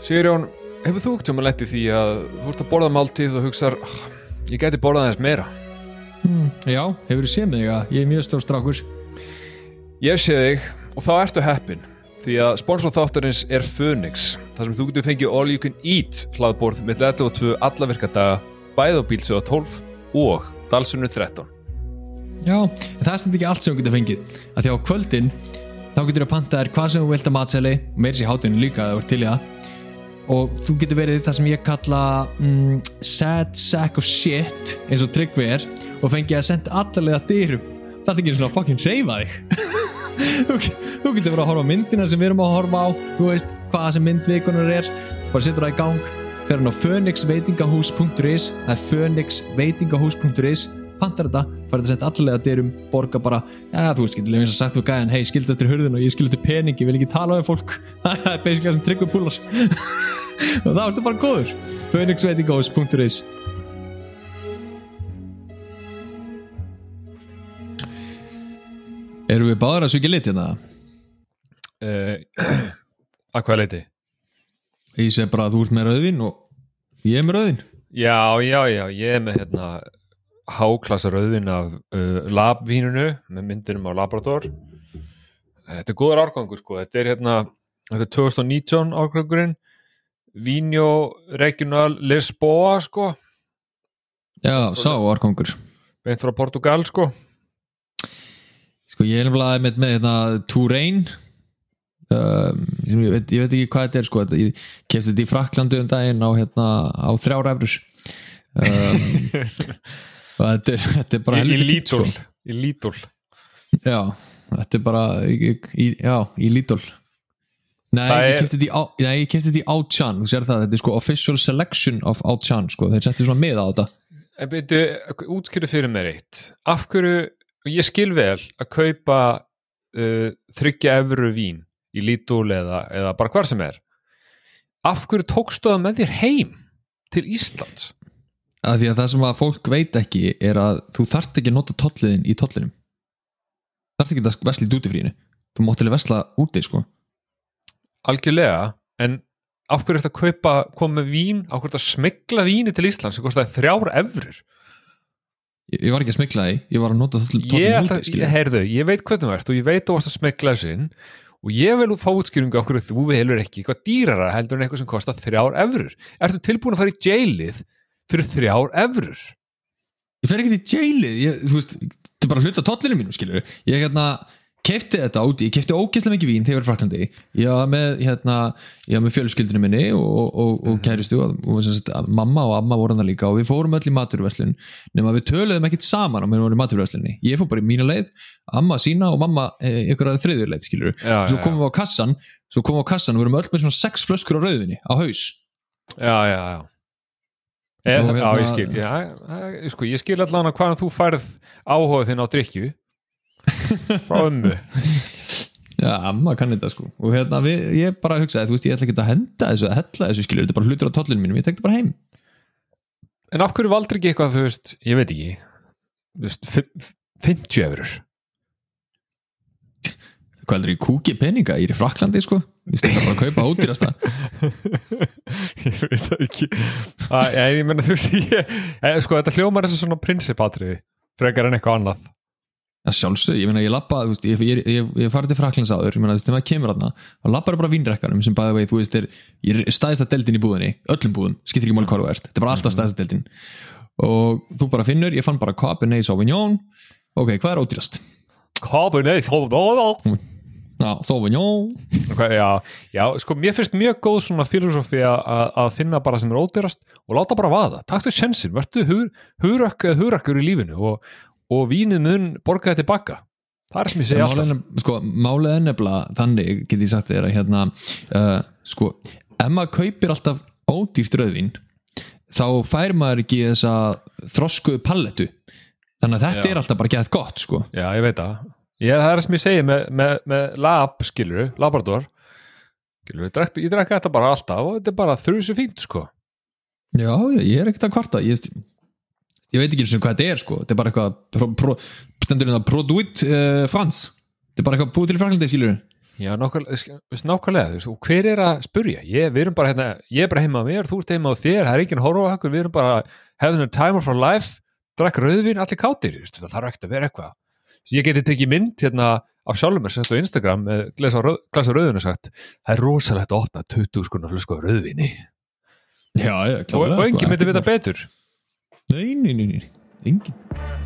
Sigurjón, hefur þú ekkert um að letti því að þú ert að borða máltíð og hugsar "Ah, ég gæti borðað aðeins meira mm, Já, hefur þú séð mig að ég er mjög stór strákur. Ég sé þig og þá ertu heppin því að sponsor þáttarins er Phoenix þar sem þú getur fengið all you can eat hlaðborð með 11 alla virkadaga bæð á bílsöða 12 og dalsunni 13 Já, en það er sem ekki allt sem þú getur fengið að því á kvöldin þá getur þú panta þér hvað sem þú vilt að matseli meir sér hátinu líka að þú ert til í það og þú getur verið það sem ég kalla mm, sad sack of shit eins og tryggvi er og fengið að senda allalega dyrum. Það er ekki svona fucking reyfa þig. Þú, getur verið að horfa á myndina sem við erum að horfa á þú veist hvaða sem myndvikunar er. Bara setur það í gang. Fer hann á phoenixveitingahús.is það er phoenixveitingahús.is pantar þetta, farið að setja allega dyrum borga bara, já þú veist, getur eins og sagt þú gæðan, hei, skildu eftir hurðin og ég skildu eftir pening ég vil ekki tala við fólk. Það er basically það sem tryggum púlar og þá ertu bara góður. Phoenixveitingahús.is Erum við báður að svikja lit hérna? uh, Að hvað leiti? Ég segi bara að þú ert með rauðvin og ég er með rauðvin Já, já, já, ég er með hérna háklassa rauðin af uh, labvínunu með myndinum á Labrador. Þetta er góður árgangur sko. Þetta er hérna, þetta er 2019 árgangurinn. Vínjó Regional Lisboa sko. Já, sá árkongur beint frá Portugal sko. Sko ég er nefnilega með, með hérna, Túrein um, ég, veit, ég veit ekki hvað þetta er sko, þetta- ég kefti þetta í Fraklandu um daginn á, hérna, á þrjár efrur um, þetta er, þetta er bara í, í Lidl. sko. í Lidl. Já, þetta er bara í, í, já, í Lidl. Nei, ég kefti þetta í, ég kefti þetta í Outchan þú sér það, þetta er sko official selection of Outchan sko, þeir settu svona með á þetta. En byrju, útskýru fyrir mér eitt. Af hverju, ég skil vel að kaupa uh, þryggja efru vín í Lidl eða, eða bara hvar sem er. Af hverju tókstu það með þér heim til Íslands að því að það sem að fólk veit ekki er að þú þarft ekki að nota tolliðin í tollinum. Þarft ekki að vesla í dútifrínu þú að vesla úti sko. Algjörlega, en af hverju þetta kaupa, koma með vín? Af hverju þetta smegla víni til Íslands? Sem kostaði þrjár efrur ég, ég var ekki að smikla því, ég var að nota tollin úti ég, heyrðu, ég veit hvernig þú ert og ég veit þú varst að smegla þessin og ég vil fá útskýringu af hverju þú velur ekki eitthvað dýrara heldur en eitthvað sem kostar þrjár efrur ertu tilbúin að fara í jailið fyrir þrjár efrur ég fer ekki til jailið ég, þú veist, þetta er bara hluta tollinu mínu skilur ég hérna kefti þetta úti, ég kefti ógeðslega mikið vín þegar ég var í Fraklandi ég var með, hérna, með fjölskyldinu minni og, og, og, og kæristu og, og sagt, að mamma og amma voru hann líka og við fórum öll í maturverslun nema við töluðum ekkit saman á meðan við vorum í maturverslunni ég fór bara í mína leið, amma sína og mamma eh, ykkur að þriðjur leið skilur já, svo komum við á kassan svo komum við á kassan og við erum öll með svona sex flöskur á rauðinni á haus. Já, já, já E, Og hérna- ég skil. Já, sko, ég skil allan að hvaðan þú færð áhuga þinn á drikju frá ömmu. Já, amma kann þetta sko. Og hérna, við, ég bara hugsaði, þú veist, ég ætla ekki að henda þessu að hella þessu skilur, þetta er bara hlutur á tollinu mínum ég tek þetta bara heim. En af hverju valdur ekki eitthvað, þú veist, ég veit ekki þú veist, fimm- 50 efrur hvað heldur ég kúki peninga, ég er í Fraklandi sko. Ég stilla bara að kaupa ódýrasta. Ég veit það ekki. Að, ég, ég menna þú veist ég, e, sko þetta hljómar þessu svona prinsipatriði frekar en eitthvað annað. Já, sjálfsög, ég meina ég lappa, þú veist, ég, ég, ég, ég farið til Fraklands áður, ég meina, þú veist, þegar maður kemur aðna þá lappar bara vínrekkanum sem bæði vegi, þú veist, er, ég er stæðista deildin í búðinni, öllum búðum, skiptir ekki máli hvað þú ert, þetta er bara alltaf stæðista deildin. Og þú bara finnur, ég fann bara Cabernet Sauvignon, ok, hvað er ódýrast? Cabernet Sauvignon Já, Sauvignon, okay, já, já, sko mér finnst mjög góð svona filosofi að, finna bara sem er ódýrast og láta bara vaða, taktu sjensin vertu hur, hurökk eða hurökkur í lífinu og, og vínið mun borga þetta tilbaka það er sem ég segi alltaf sko, málið er nefnilega þannig, get ég sagt þér að hérna, uh, sko, ef maður kaupir alltaf ódýrt rauðvín þá fær maður ekki þessa þroskuðu pallettu þannig að þetta Já. er alltaf bara gett gott sko. Já, ég veit það. Ég það er sem ég segi með, með, með lab, skilur, labrador skilur, ég drekka, ég drekka þetta bara alltaf og þetta er bara þrjusu fínt, sko já, ég er ekkert að kvarta ég, ég veit ekki eins og hvað þetta er sko. þetta er bara eitthvað stendur hérna Produit uh, France þetta er bara eitthvað búið til í Fraklandi skilur Já, nákvæmlega, þú veist, og hver er að spurja? Ég, við erum bara hérna, ég er bara heima á mér, þú ert heima á þér, það er enginn að horfa á okkur, við erum bara having a time of our life, drakk rauðvin, allir kátir, það þarf ekkert að vera eitthvað. Ég geti tekið mynd hérna af sjálfum mér, sett á Instagram, með glasa rauð, glasa rauðvin og sagt, það er rosalegt að opna 20 skona flösku af rauðvinni Já, já, klárlega, og enginn sko, myndi vita betur. Nei, nei, nei, nei,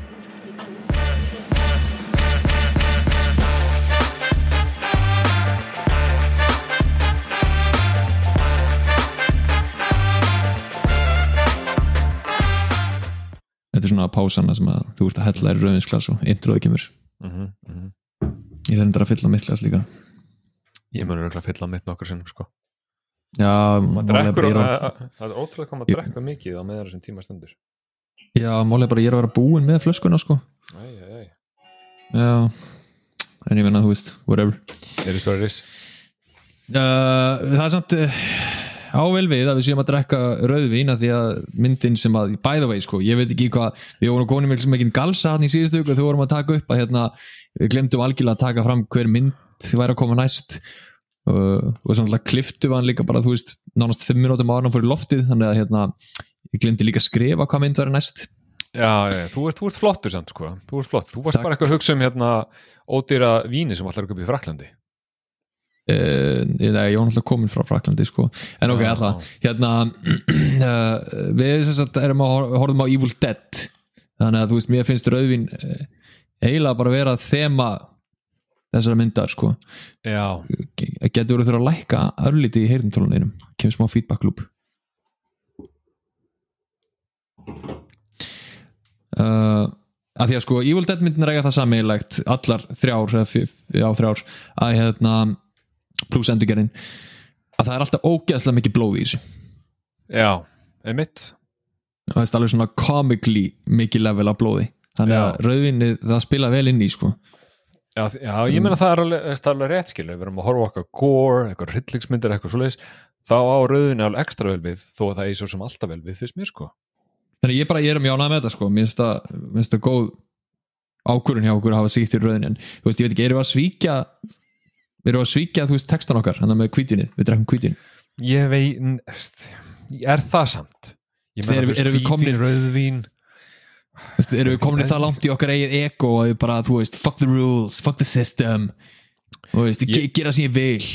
Þetta er svona pásana sem að þú ert að hella í rauðinsglas og introði kemur Mm -hmm, Ég þendur að fylla mitt glas líka Ég mun örugglega fylla mitt nokkur sinnum, sko. Já, er drekkur, bara að, að- að, það er ótrúlega maður Ég- drekka mikið á meðan þessum tíma stendur. Já, málið er bara að ég er að vera búinn með flöskuna sko Æ, æ, æ. Já, en ég menna, þú veist, whatever Er það stóri ris? uh, Það er samt uh, ável við að við séum að drekka rauðvín af því að myndin sem að, by the way sko, ég veit ekki hvað, við vorum konum mikil sem ekki galsa hann í síðustu þegar við vorum að taka upp að hérna, við glemdum algjörlega að taka fram hver mynd væri að koma næst uh, og svona kliftu við hann líka bara, þú veist, nánast 5 minútum hann fór í loftið, þannig að hérna ég glemdi líka að skrifa hvað mynd væri næst Já, já, þú ert, þú ert flottur samt, sko. Þú ert flott. Þú varst bara eitthvað að hugsa um hérna ódýra víni sem allar upp í Fraklandi. Uh, ég, nei, ég var náttúrulega komin frá Fraklandi sko. en ok, Já. alltaf hérna, uh, við erum að hor- horfum á Evil Dead þannig að þú veist, mér finnst rauðvín uh, eiginlega bara vera þema þessara myndar sko. Getur verið þurfa að lækka örlítið í heyrnumtólunum kemur smá feedback loop uh, að því að sko Evil Dead myndin er eiga það sammeilegt allar þrjár fjö- já, þrjár að hérna pluss endurgerðin að það er alltaf ógeðslega mikið blóð í þessu. Já, og það er alveg svona comically mikið level af blóði. Þannig að Já. rauðvinni það spila vel inn í sko. Já, já, ég meina það er alveg, það er alveg rétt skilu, við erum að horfa okkar gore, eitthvað hryllingsmyndir, eitthvað svoleiðis, þá á rauðinni alveg ekstra vel við, þó að það er svo sem alltaf vel við fyrst mér, sko. þannig að ég bara ég er mjög ánægð með þetta sko. Mér finnst það, góð ákvörun hjá okkur að hafa síkt í rauðin en þú veist, ég veit ekki, erum við að svíkja erum við að svíkja, þú veist, textan okkar hann með kvítunni, við drekkum kvítunni Ég veit, veist, er það samt? Ég Erum við- erum við komnir- rauðvín, erum við komin það langt í okkar eigið ego að við bara, þú veist, fuck the rules, fuck the system. Þú veist, Ég- gera sem ég vil.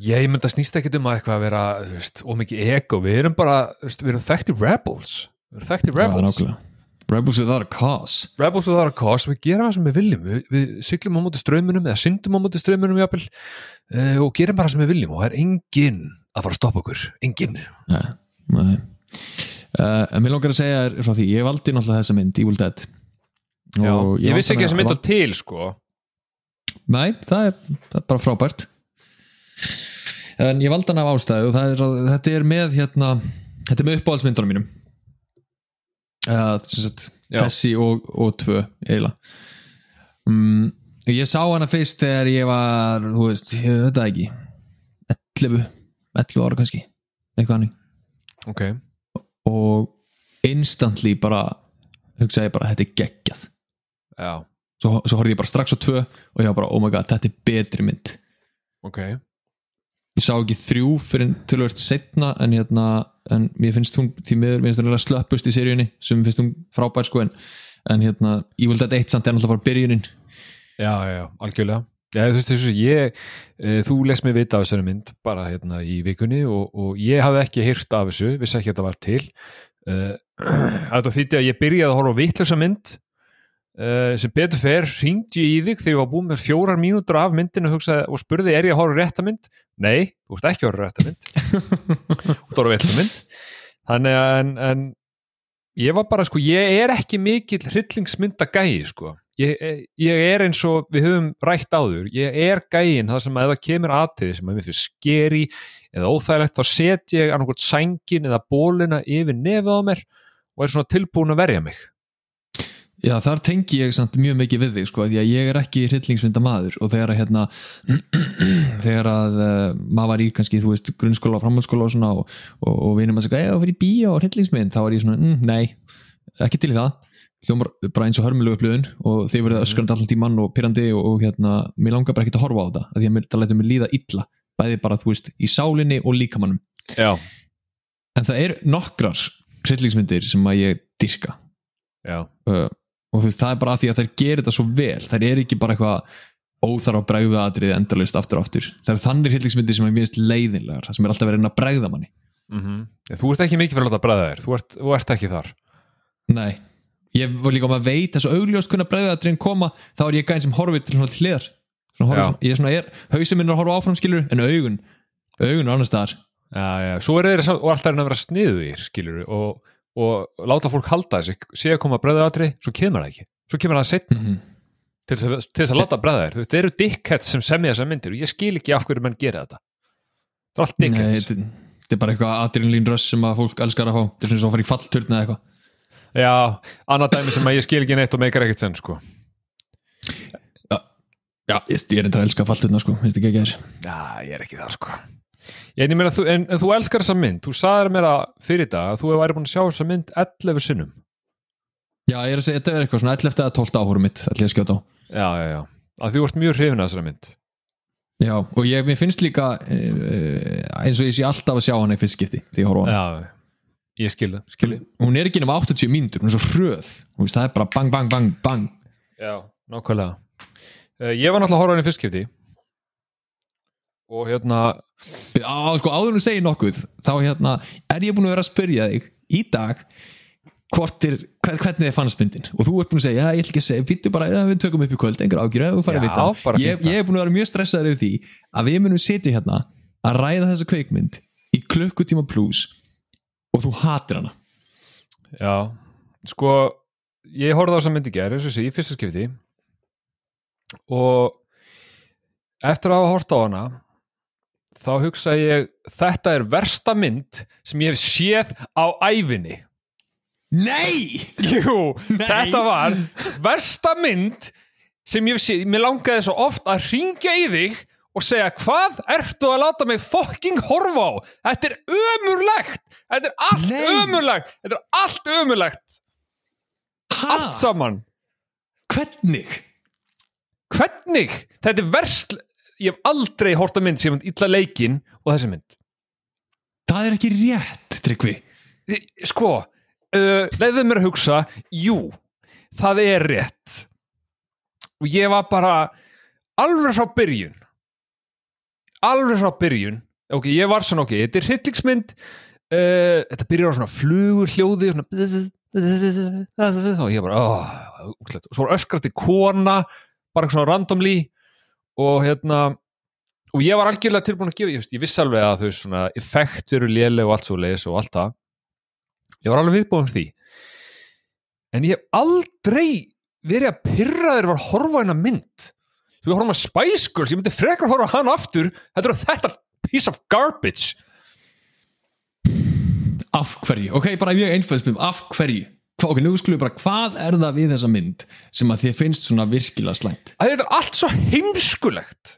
Ég myndi að snýst ekkit um að eitthvað að vera, þú veist, ómikið ego, við erum bara, þú veist, við erum þekkti rebels, við erum þekkti Já, rebels. Rebels without a cause. Rebels without a cause, við gerum það sem við viljum. Við, við siglum á móti strömmunum eða syndum á móti strömmunum jafnvel uh, og gerum bara sem við viljum og það er enginn að fara að stoppa okkur, enginn. Nei, nei. Uh, en mér langar að segja þér frá því ég valdi náttúrulega þessa mynd, Evil Dead. Já, Og ég vissi ekki þessi mynd á til sko. Nei, það er, það er bara frábært. En ég valdi hann af ástæðu og það er, þetta er með hérna, þetta er með uppáhaldsmyndunum mínum. Þessi og, og tvö eiginlega. Mm, Ég sá hana fyrst þegar ég var þú veist, ég veit það ekki 11, 11 ára kannski eitthvað hannig Ok, og instantly bara hugsaði ég bara þetta er geggjað. Já, svo, svo horfði ég bara strax á tvö og ég var bara oh my god þetta er betri mynd. Ok ég sá ekki þrjú fyrir tölvöld setna en, hérna, en mér finnst hún því miður, mér finnst hún að slöppust í seríunni sem finnst hún frábær sko en, en hérna, Evil Dead 1 samt er náttúrulega bara byrjunin. Já, já, já, algjörlega. Já, þú veist þessu, ég, e, þú lest mig vita af þessari mynd bara hérna í vikunni og, og ég hafði ekki hýrt af þessu, vissi ekki að þetta var til. Uh, Þetta þýtti að ég byrjaði að horfa á vitlösa mynd uh, sem betur fer, hringdi ég í þig þegar ég var búin með fjórar mínútur af myndinu hugsaði, og spurði, er ég að horfa á rétta mynd? Nei, þú ert ekki á rétta mynd. Þú ert á vitlösa mynd. Þannig að en, en ég var bara sko, ég er ekki mikill hryllingsmynda gæi sko. Ég, ég er eins og við höfum rætt áður, ég er gæin það sem að það kemur aðtiði sem að mér fyrir skeri eða óþægilegt þá set ég annarkot sængin eða bólina yfir nefið á mér og er svona tilbúin að verja mig Já, þar tengi ég samt mjög mikið við þig sko, því að ég er ekki hryllingsmynda maður og þegar að hérna þegar að uh, maður var í kannski, þú veist, grunnskóla og framhaldsskóla og svona og, og, og vinum að segja, eða fyrir bíó og hryllingsmynd, þá var ég svona, mm, nei ekki til í það. Hljómar bara eins og hörmulegu upplöðun og þið verður öskrandi allan tímann og pyrrandi og, og hérna, mér langar bara ekki að horfa á af því að mér, það lætur mér líða illa bæði bara, þú veist, í sálinni og líkamannum það er að og þú veist, það er bara af því að þær gerir þetta svo vel. Þær er ekki bara eitthvað óþarf að bregða aðrið endalist aftur og aftur. Það eru þannig hryllingsmyndir sem er minnst leiðinlegar það sem er alltaf verið að reyna að bregða manni. Mm þú ert ekki mikið fyrir að láta bræða þér. Þú ert, þú ert ekki þar. Nei, ég var líka um að veit þessu augljóst hvernig bregða aðriðin koma þá er ég gæðin sem horfið til svona svona, ég er svona, er, hausin minn er að horfa áfram skilur en augun, augun er annars staðar. Já, já, svo er þeir og alltaf er að vera sniðugir skilur og, og láta fólk halda þessi sé að koma að bræða aðri, svo kemur það ekki. Svo kemur það setn mm -hmm. til þess að, til þess að láta bræða þér þeir eru dickheads sem semja þessar myndir og ég skil ekki af hverju menn gera þetta. Það er allt dickheads. þetta þetta er bara eitthvað adrenalín röss sem að fólk elskar að fá. Þetta er svona svo að fara í fallturna eða eitthvað. Já, annað dæmi sem að ég skil ekki neitt og meikar ekkert sem sko. Já, ég, ég er eitthvað að elska fallturna sko, Já, ég er ekki það sko En, ég meina, þú, en, en þú elskar þessa mynd. Þú sagðir mér að fyrir dag að þú hefur væri búin að sjá þessa mynd 11 sinnum. Já, ég er að segja, þetta er eitthvað svona 11. eða 12. áhóru mitt ætla ég að skjóta á. Já, já, já. Að Þú ert mjög hrifin að þessari mynd. Já, og ég, mér finnst líka uh, eins og ég sé alltaf að sjá í fyrst skipti því ég horfa á hana. Já, ég skil það skil það. Hún er ekki nema 80 mínútur, hún er svo hröð. Veist, það er bara bang, bang, bang, bang. Já, nákvæmlega. Uh, Ég var náttúrulega að horfa henni fyrst skipti og hérna á, sko, áður en þú segir nokkuð þá hérna, er ég búin að vera að spyrja þig í dag er, hver- hvernig þið fannst myndin? Og þú ert búin að segja, já, ég ætla ekki að segja bara, já, við tökum upp í kvöld, engar ágjur að ég, ég er búin að vera mjög stressaður yfir því að við munum sitja hérna að ræða þessa kveikmynd í klukkutíma plus og þú hatir hana. Já, sko ég horfði á þessa mynd í gerð, eins og sé, í fyrsta skipti. Og eftir að hafa hort á hana þá hugsa ég þetta er versta mynd sem ég hef séð á ævinni Nei! Jú, Nei. þetta var versta mynd sem ég hef séð, mér langaði svo oft að ringja í þig og segja hvað ertu að láta mig fucking horfa á þetta er ömurlegt þetta er allt Nei. ömurlegt þetta er allt ömurlegt Ha? allt saman Hvernig? hvernig, þetta er verst ég hef aldrei hort að mynd sem er illa leikin og þessi mynd Það er ekki rétt, Tryggvi sko, uh, leiðið mér að hugsa jú, það er rétt og ég var bara alveg frá byrjun alveg frá byrjun ok, ég var svona ok, þetta er hryllingsmynd uh, þetta byrjar á svona flugur hljóði svona og ég bara oh, og svo var öskrati kona bara svona randomly og hérna og ég var algjörlega tilbúin að gefa, ég, veist, ég vissi alveg að þau svona effekt eru léleg og allt svo leis og allt það. Ég var alveg viðbúin því. En ég hef aldrei verið að pyrra þér var að horfa hennar mynd. Þú horfum að Spice Girls, ég myndi frekar horfa hann aftur þetta er þetta piece of garbage. Af hverju? Ok, bara mjög einfæðspum, af hverju? Ok, nú skulum við bara, hvað er það við þessa mynd sem að þið finnst svona virkilega slæmt? að þetta er allt svo heimskulegt.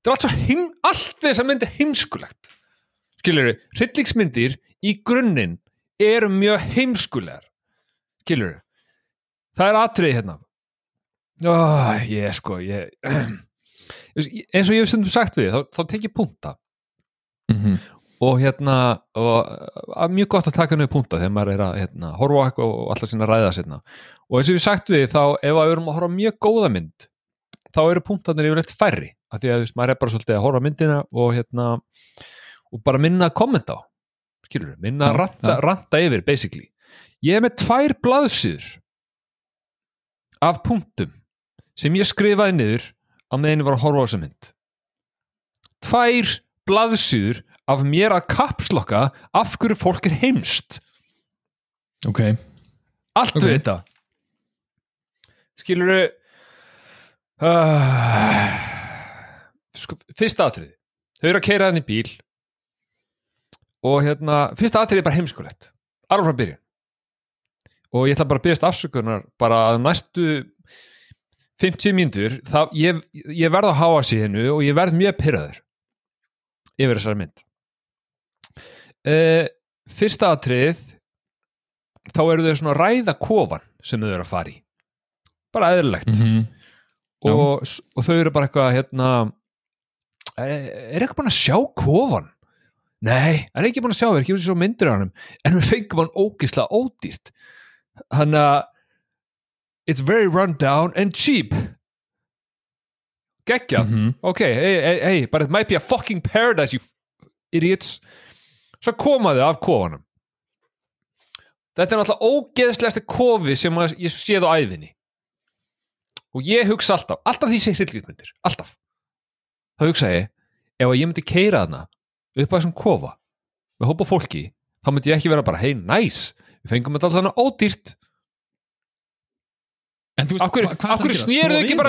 Þetta er allt svo heim allt við þessa mynd er heimskulegt. Skilur við, hryllingsmyndir í grunninn eru mjög heimskulegar. Skilur við það er atriði hérna. Oh, ég sko ég, eins og ég hef sagt við þá, þá tek ég punta. Mm -hmm. Og hérna og, mjög gott að taka henni punta þegar maður er að hérna, horfa eitthvað og alltaf sinna ræða sérna og eins og við sagt við þá ef við erum að horfa mjög góða mynd þá eru punktarnir yfirleitt færri. Af því að veist, maður er bara svolítið að horfa myndina og hérna og bara minna að kommenta á. Skilur minna að ranta, ranta yfir basically. Ég er með tvær blaðsýður af punktum sem ég skrifaði niður á meðan ég var að horfa á þessa mynd. Tvær blaðsýður af mér að kapslokka af hverju fólk er heimst Ok, allt Ok. við þetta skilur við uh, sko, fyrsta atrið þau eru að keira þannig bíl og hérna fyrsta atrið er bara heimskulegt. Alveg frá byrjun. Og ég ætla bara að byrjast afsökunar bara að næstu 50 mínútur ég, ég verð að háa sig hennu og ég verð mjög pyrraður yfir þessari mynd uh, fyrsta atrið þá eru þau svona að ræða kofan sem þau eru að fara í. Bara eðlilegt. Mhm. og, og þau eru bara eitthvað hérna er, er eitthvað búin að sjá kofan? Nei, er ekki búin að sjá við ekki svo myndir á hann en við fengum hann ógislega ódýrt. Hann að it's very run down and cheap. Geggja Mhm. ok, hey, hey, hey, but it might be a fucking paradise you idiots svo komaðu af kofanum. Þetta er náttúrulega ógeðslegasti kofi sem ég séð á æðinni og ég hugsa alltaf alltaf því sé hryllingsmyndir, alltaf. Þá hugsa ég, ef ég myndi keira þarna upp að þessum kofa með hópa fólki, þá myndi ég ekki vera bara hei, næs, við fengum þetta alltaf hana ódýrt. En þú veist, hvað hverju ætlarðu að gera?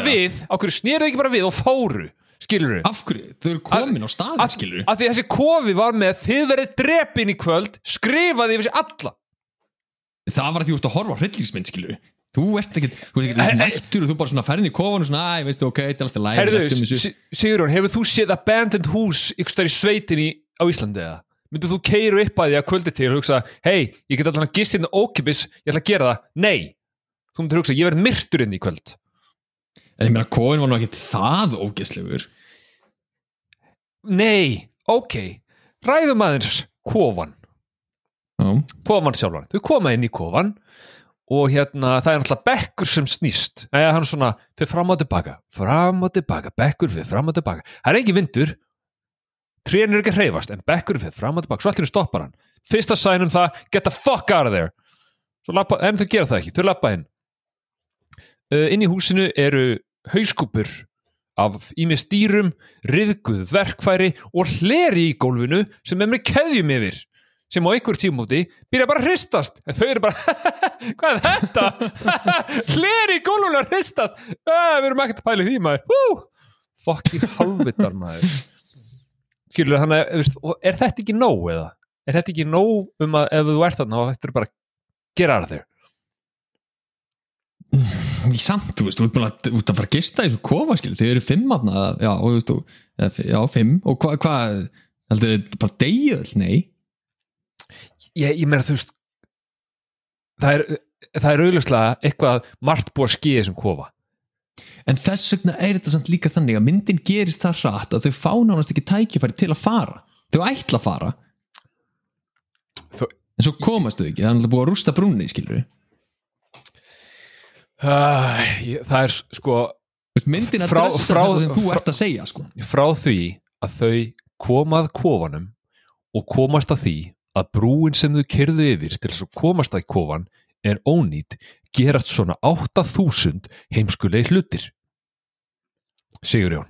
hverju snéruðu ekki bara við og fóru skilur Af hverju? Þau eru komin á staðin, skilur af því þessi kofi var með þið verið drepin í kvöld skrifaði yfir sig alla. Það var að því þú ert að horfa á hryllingsmynd, skilur Þú ert ekki, þú ert Hey, ekki hey. mættur og þú bara svona ferðin í kofanu svona, æ, veistu, ok, þetta er alltaf læg Herðu, Si- Sigurjón, hefur þú séð abandoned hús ykkur stær í sveitinni á Íslandi eða? Myndir þú keiru upp að því að kvöldi til og hugsa, hei, ég get allan að gist hérna ókipis, ég ætla að gera það, nei. Þú myndir hugsa, ég verð myrtur inn í kvöld. En ég meina, kofin var nú ekki það ógeðslegur Nei, ok. Ræðum aðeins kofan Já, kofan sjálfan, þau koma inn í kofan og hérna, það er náttúrulega bekkur sem snýst, eða hann svona fyrir fram og tilbaka, fram og tilbaka bekkur fyrir fram og tilbaka, það er ekki vindur. Trén er ekki að hreyfast en bekkur fyrir fram og tilbaka, svo allir stoppar hann. Fyrsta sænum það, get the fuck out of there. Lappa, en þau gera það ekki þau lappa inn. Uh, inn í húsinu eru hauskúpur af ímið stýrum, riðguð verkfæri og hleri í gólfinu sem er með keðjum yfir sem á einhver tímúti byrja bara að hristast. En þau eru bara, hvað er þetta? Hleri í gólfinu að hristast. Við erum ekkert að pæla því maður. Hú! fokkin halvitar maður. Skilur þannig að er þetta ekki nóg eða? Er þetta ekki nóg um að ef þú ert þarna þetta er bara gera það þér samt, þú veist, þú ert þú ert að fara að gista í þessu kofa, skilur, þau eru fimm aðna, já, og þú veist, þú, já, fimm, og hvað, hvað, heldur þið bara deyjöld, nei, ég, ég meina þú veist það er, það er auðvitað eitthvað margt búið að skýja þessum kofa. En þess vegna er þetta samt líka þannig að myndin gerist það hratt að þau fá nánast ekki tækifæri til að fara, þau ætla að fara, Þau- en svo komast þau ekki, það er náttúrulega búið að rústa brúnni, skilur við, uh, ég, það er sko myndin að Frá- dressa frá- þetta sem þú frá- ert að segja, sko, frá því að þau komað kofanum og komast að því að brúin sem þau kyrðu yfir til þess að komast að kofan er ónýtt gerast svona 8000 heimskulegi hlutir. Sigurjón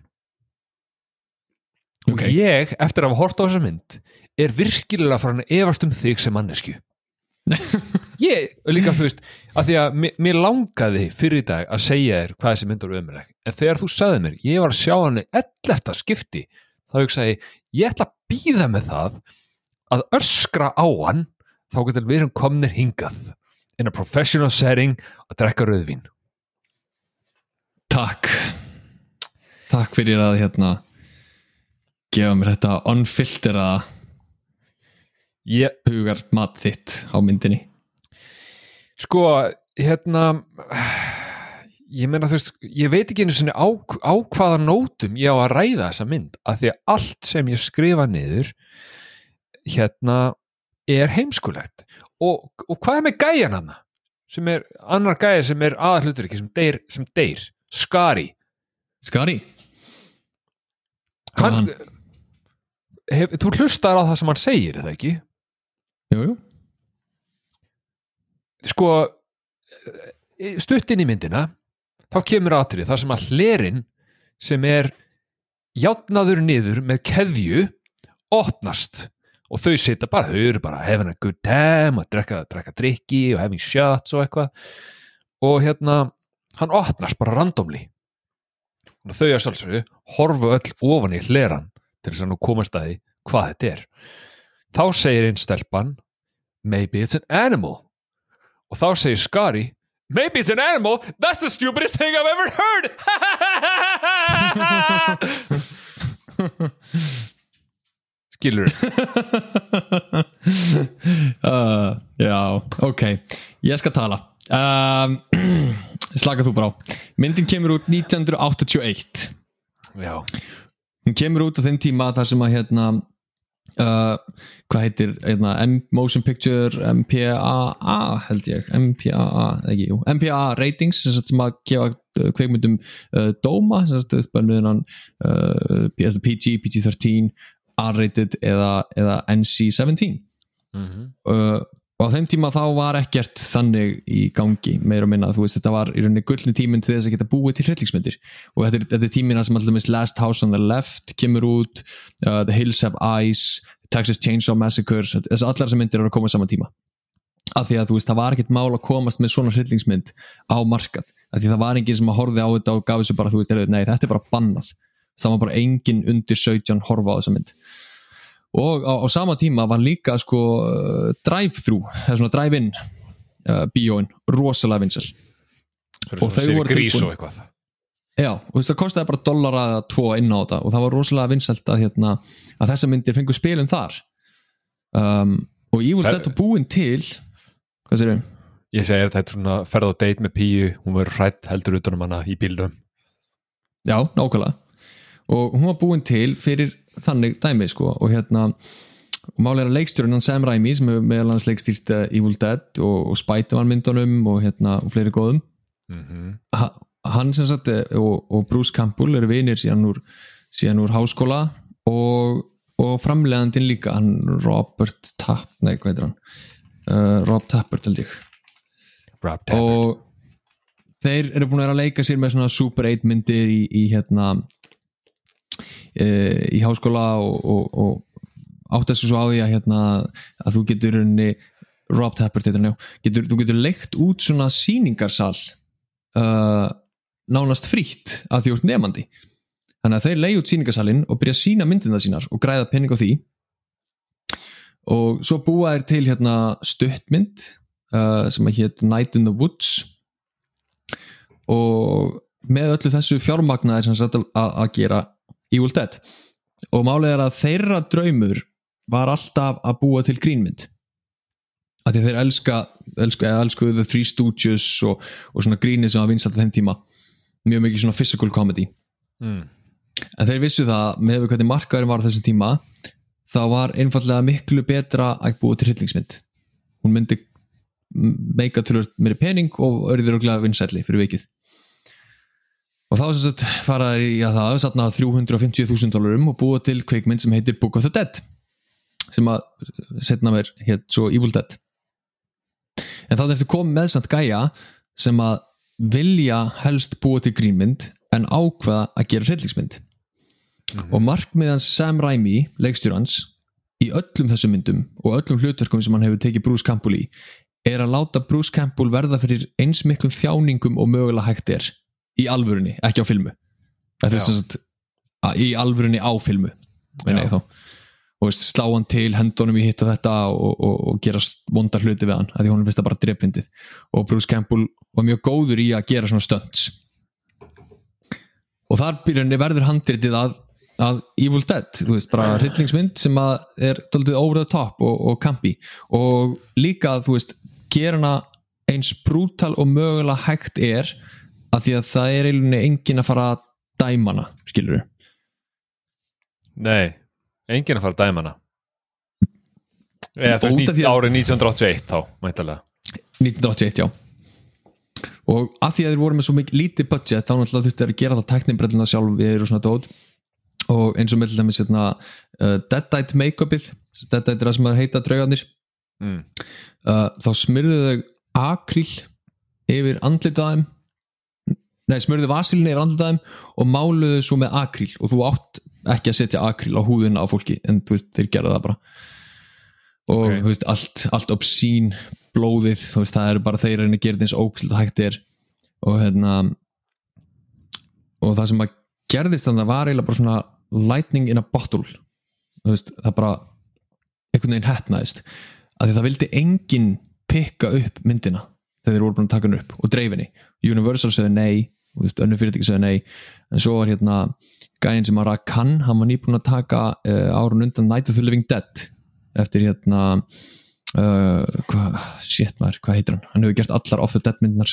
ok, og ég, eftir að hafa hort á þessa mynd er virkilega farin að efast um þig sem mannesku ég, líka þú veist að því að mér, langaði fyrir í dag að segja þér hvað þessi mynd var umræk en þegar þú sagði mér, ég var að sjá hann 11. skipti, þá hugsaði ég, ég ætla að býða með það að öskra á hann þá getur við erum komnir hingað in a professional setting að drekka rauðvín. Takk, takk fyrir að, hérna, gefa mér þetta unfilteraða ég, hugar mat þitt á myndinni Sko, hérna ég meina þú veist, ég veit ekki einu sinni á, á hvaða nótum ég á að ræða þessa mynd, af því að allt sem ég skrifa niður hérna er heimskulegt og, og hvað er með gæjan hana sem er, annar gæja sem er aðhlutur ekki, sem deyr, sem deyr Skari, Skari hann, hann? hef, þú hlustar á það sem hann segir, eða ekki? jú, jú. Sko stutt inn í myndina þá kemur atrið þar sem að hlerin sem er játnaður niður með keðju opnast. Og þau sita bara, þau eru bara having a good time að drekka, drekka drikki og having shots og eitthvað. Og hérna, hann opnast bara randomli og þau að sjálfsögðu horfu öll ofan í hleran til þess að nú komast að því hvað þetta er. Þá segir einn stelpan maybe it's an animal og þá segir Skari Maybe it's an animal, that's the stupidest thing I've ever heard. Skilur. Uh, Já, ok, ég skal tala. Um, Slaka þú bara á. Myndin kemur út 1981 Já, Hún kemur út á þeim tíma þar sem að hérna uh, hvað heitir hérna, M Motion Picture MPAA held ég. MPAA, ekki, jú, MPAA ratings sem, að gefa uh, kveikmyndum uh, dóma sem sagt bönnuðinan uh, PG, PG-13 R-rated eða, eða NC-17 mm uh, og á þeim tíma þá var ekkert þannig í gangi, meira og minna. Veist, þetta var í rauninni gullni tíminn til þess að geta búið til hryllingsmyndir. Og þetta er, þetta er tímina sem alltaf Last House on the Left kemur út, uh, The Hills Have Eyes Texas Chainsaw Massacre þess að allar þessar myndir eru að koma saman tíma. Af því að þú veist, það var ekkert mál að komast með svona hryllingsmynd á markað. Af því það var enginn sem að horfi á þetta og gaf þessu bara, þú veist, nei, þetta er bara bannað. Það var bara enginn undir 17 horfa á þessa mynd og á, á sama tíma var líka sko uh, drive-thru, eða svona drive-in uh, bíóin, rosalega vinsel Og þau voru grís og eitthvað. Já, og þú veist það kostiði bara dollara tvo inn á þetta. Og það var rosalega vinselt að, hérna, að þessa myndir fengu spilin þar. Um, og Það- Dead var búin til hvað sér ég? Ég segi að þetta er svona ferð á date með píu hún verður hrætt heldur utan um hana í bílum Já, nákvæmlega. Og hún var búin til fyrir þannig dæmi sko. Og hérna og málega að leikstjórinn hann Sam Raimi sem hefur meðal hans leikstýrt uh, Evil Dead og, og Spider-Man myndunum og hérna og fleiri góðum. Mm ha, hann sem sagt eh, og, og Bruce Campbell eru vinir síðan úr, síðan úr háskóla og, og framlegandinn líka hann Robert Tapp, nei hvað heitir hann? Uh, Rob Tappert held ég. Rap tap og þeir eru búin að vera að leika sér með svona Super 8 myndir í, í hérna í háskóla og, og, og átt þessu svo á því að hérna að þú getur unni Rob Tappert heitir hann já getur, þú getur leikt út svona sýningarsal uh, nánast frítt að því úr nefandi þannig að þeir leigi út sýningarsalinn og byrja að sína myndina sínar og græða penning á því. Og svo búa þeir til hérna stuttmynd uh, sem að hétt Night in the Woods. Og með öllu þessu fjármagnaðir að, að gera Evil Dead. Og málið er að þeirra draumur var alltaf að búa til grínmynd. Að því þeir elska, elska elskuðu The Three Stooges og, og svona grínið sem var vinsalt á þeim tíma. Mjög mikið svona physical comedy. Mm. en þeir vissu það með við hvernig markaðurinn var á þessum tíma þá var einfallega miklu betra að búa til hryllingsmynd. Hún myndi meika tölur meiri pening og örður og glæða vinsætli fyrir vikið og þá sem sagt faraði í að það satna 350.000 dólarum og búa til kveikmynd sem heitir Book of the Dead sem að setna mér hétt svo Evil Dead. En þá eftir komið með samt gæja sem að vilja helst búa til grínmynd en ákveða að gera hryllingsmynd. Og markmiðans Sam Raimi leikstjórans í öllum þessum myndum og öllum hlutverkum sem hann hefur tekið Bruce Campbell í er að láta Bruce Campbell verða fyrir eins miklum þjáningum og mögulega hægt er í alvörunni, ekki á filmu. Þetta er sagt að- í alvörunni á filmu þá. Og veist, slá hann til hendunum í hitt og þetta og, og, og gera vondar hluti við hann því honum finnst það bara drepfindið og Bruce Campbell var mjög góður í að gera svona stunts. Og þar byrjunni verður handritið að, að Evil Dead, þú veist, bara hryllingsmynd sem að er doldið over the top og, og campi og líka þú veist, gera hana eins brútal og mögulega hægt er að því að það er eiginlega engin að fara að dæma hana, skilur Nei, enginn að fara að dæma hana. Eða þú af veist, árið 1981 þá, mæntalega 1981, já. Og að því að þeir voru með svo mikið lítið budget þá náttúrulega þurfti þeir að gera það teknibrellina sjálf við og svona dót. Og eins og með til dæmis hérna, uh, Deadite make-upið Deadite er það sem að heita draugarnir. Mm. uh, þá smyrðu þau akríl yfir andlitað þeim nei, smyrðu vasilin yfir andlitað þeim og máluðu svo með akríl. Og þú átt ekki að setja akríl á húðina á fólki en þú veist, þeir gera það bara. Og Ok. þú veist, allt, allt obscene blóðið, þú veist, það er bara þeir að gera eins ógstilt og hægt er. Og hérna og það sem að gerðist þannig var eiginlega bara svona lightning in a bottle. Þú veist, það bara einhvern veginn hefnaðist að því það vildi enginn pikka upp myndina þegar þeir voru búin að taka henni upp og dreifinni Universal sögðu nei önnu fyrirtæki sögðu nei. En svo var hérna gæðin sem að Rakan hann var nýbúin að taka uh, árun undan Night of the Living Dead eftir hérna uh, hvað, shit maður, hvað heitir hann? Hann hefur gert allar Off the Dead myndnar.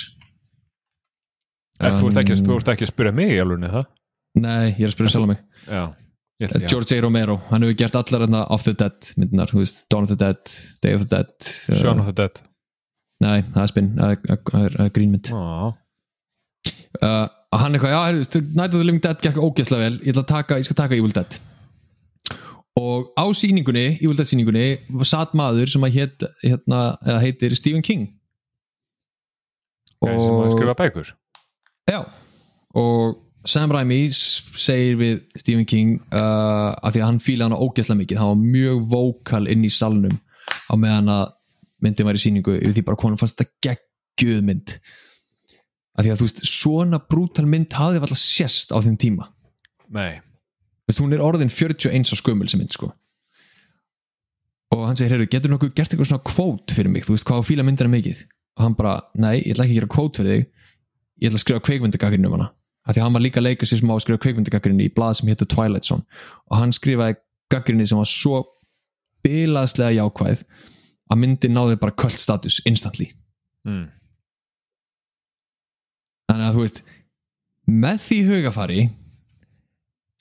Um, þú, ert ekki, ekki að spyrja mig í alveg það? Nei, ég er að spyrja sjálf mig. Já. George A. Romero, hann hefur gert allar hérna, Off the Dead myndnar, Dawn of the Dead Day of the Dead Shaun of the Dead nei, það er spinn, það er- grínmynd uh, hann eitthvað, já, heyrðu, Night of the Living Dead gekk ógeðslega vel, ég, ætla að taka, ég skal taka Evil Dead. Og á sýningunni Evil Dead sýningunni satt maður sem að heit, hérna, heitir Stephen King. Gæði sem að skrifa bækur. Já, og Sam Raimi segir við Stephen King uh, að því að hann fíla hann ógeðslega mikið, hann var mjög vókal inn í salnum á meðan að myndin var í sýningu yfir því bara konum fannst þetta geggjuð mynd. Að því að þú veist, svona brútal mynd hafði alltaf sérst á þeim tíma. Nei, Veist, hún er orðin 41 á skömmul sem mynd sko. Og hann segir, heyrðu, getur nokkuð gert eitthvað svona kvót fyrir mig, þú veist hvað á fíla myndina mikið? Og hann bara, nei, ég ætla ekki að gera kvót fyrir þig. Ég ætla að skrifa kveikmyndagagrinu um hana. Af því að hann var líka að leika sér sem á að skrifa kveikmyndagagrinu í blað sem héttu Twilight Zone. Og hann skrifaði gagrinu sem var svo bilaðslega jákvæð að myndin náði bara kvöld status instantly. Mm. þannig að þú veist með því hugafari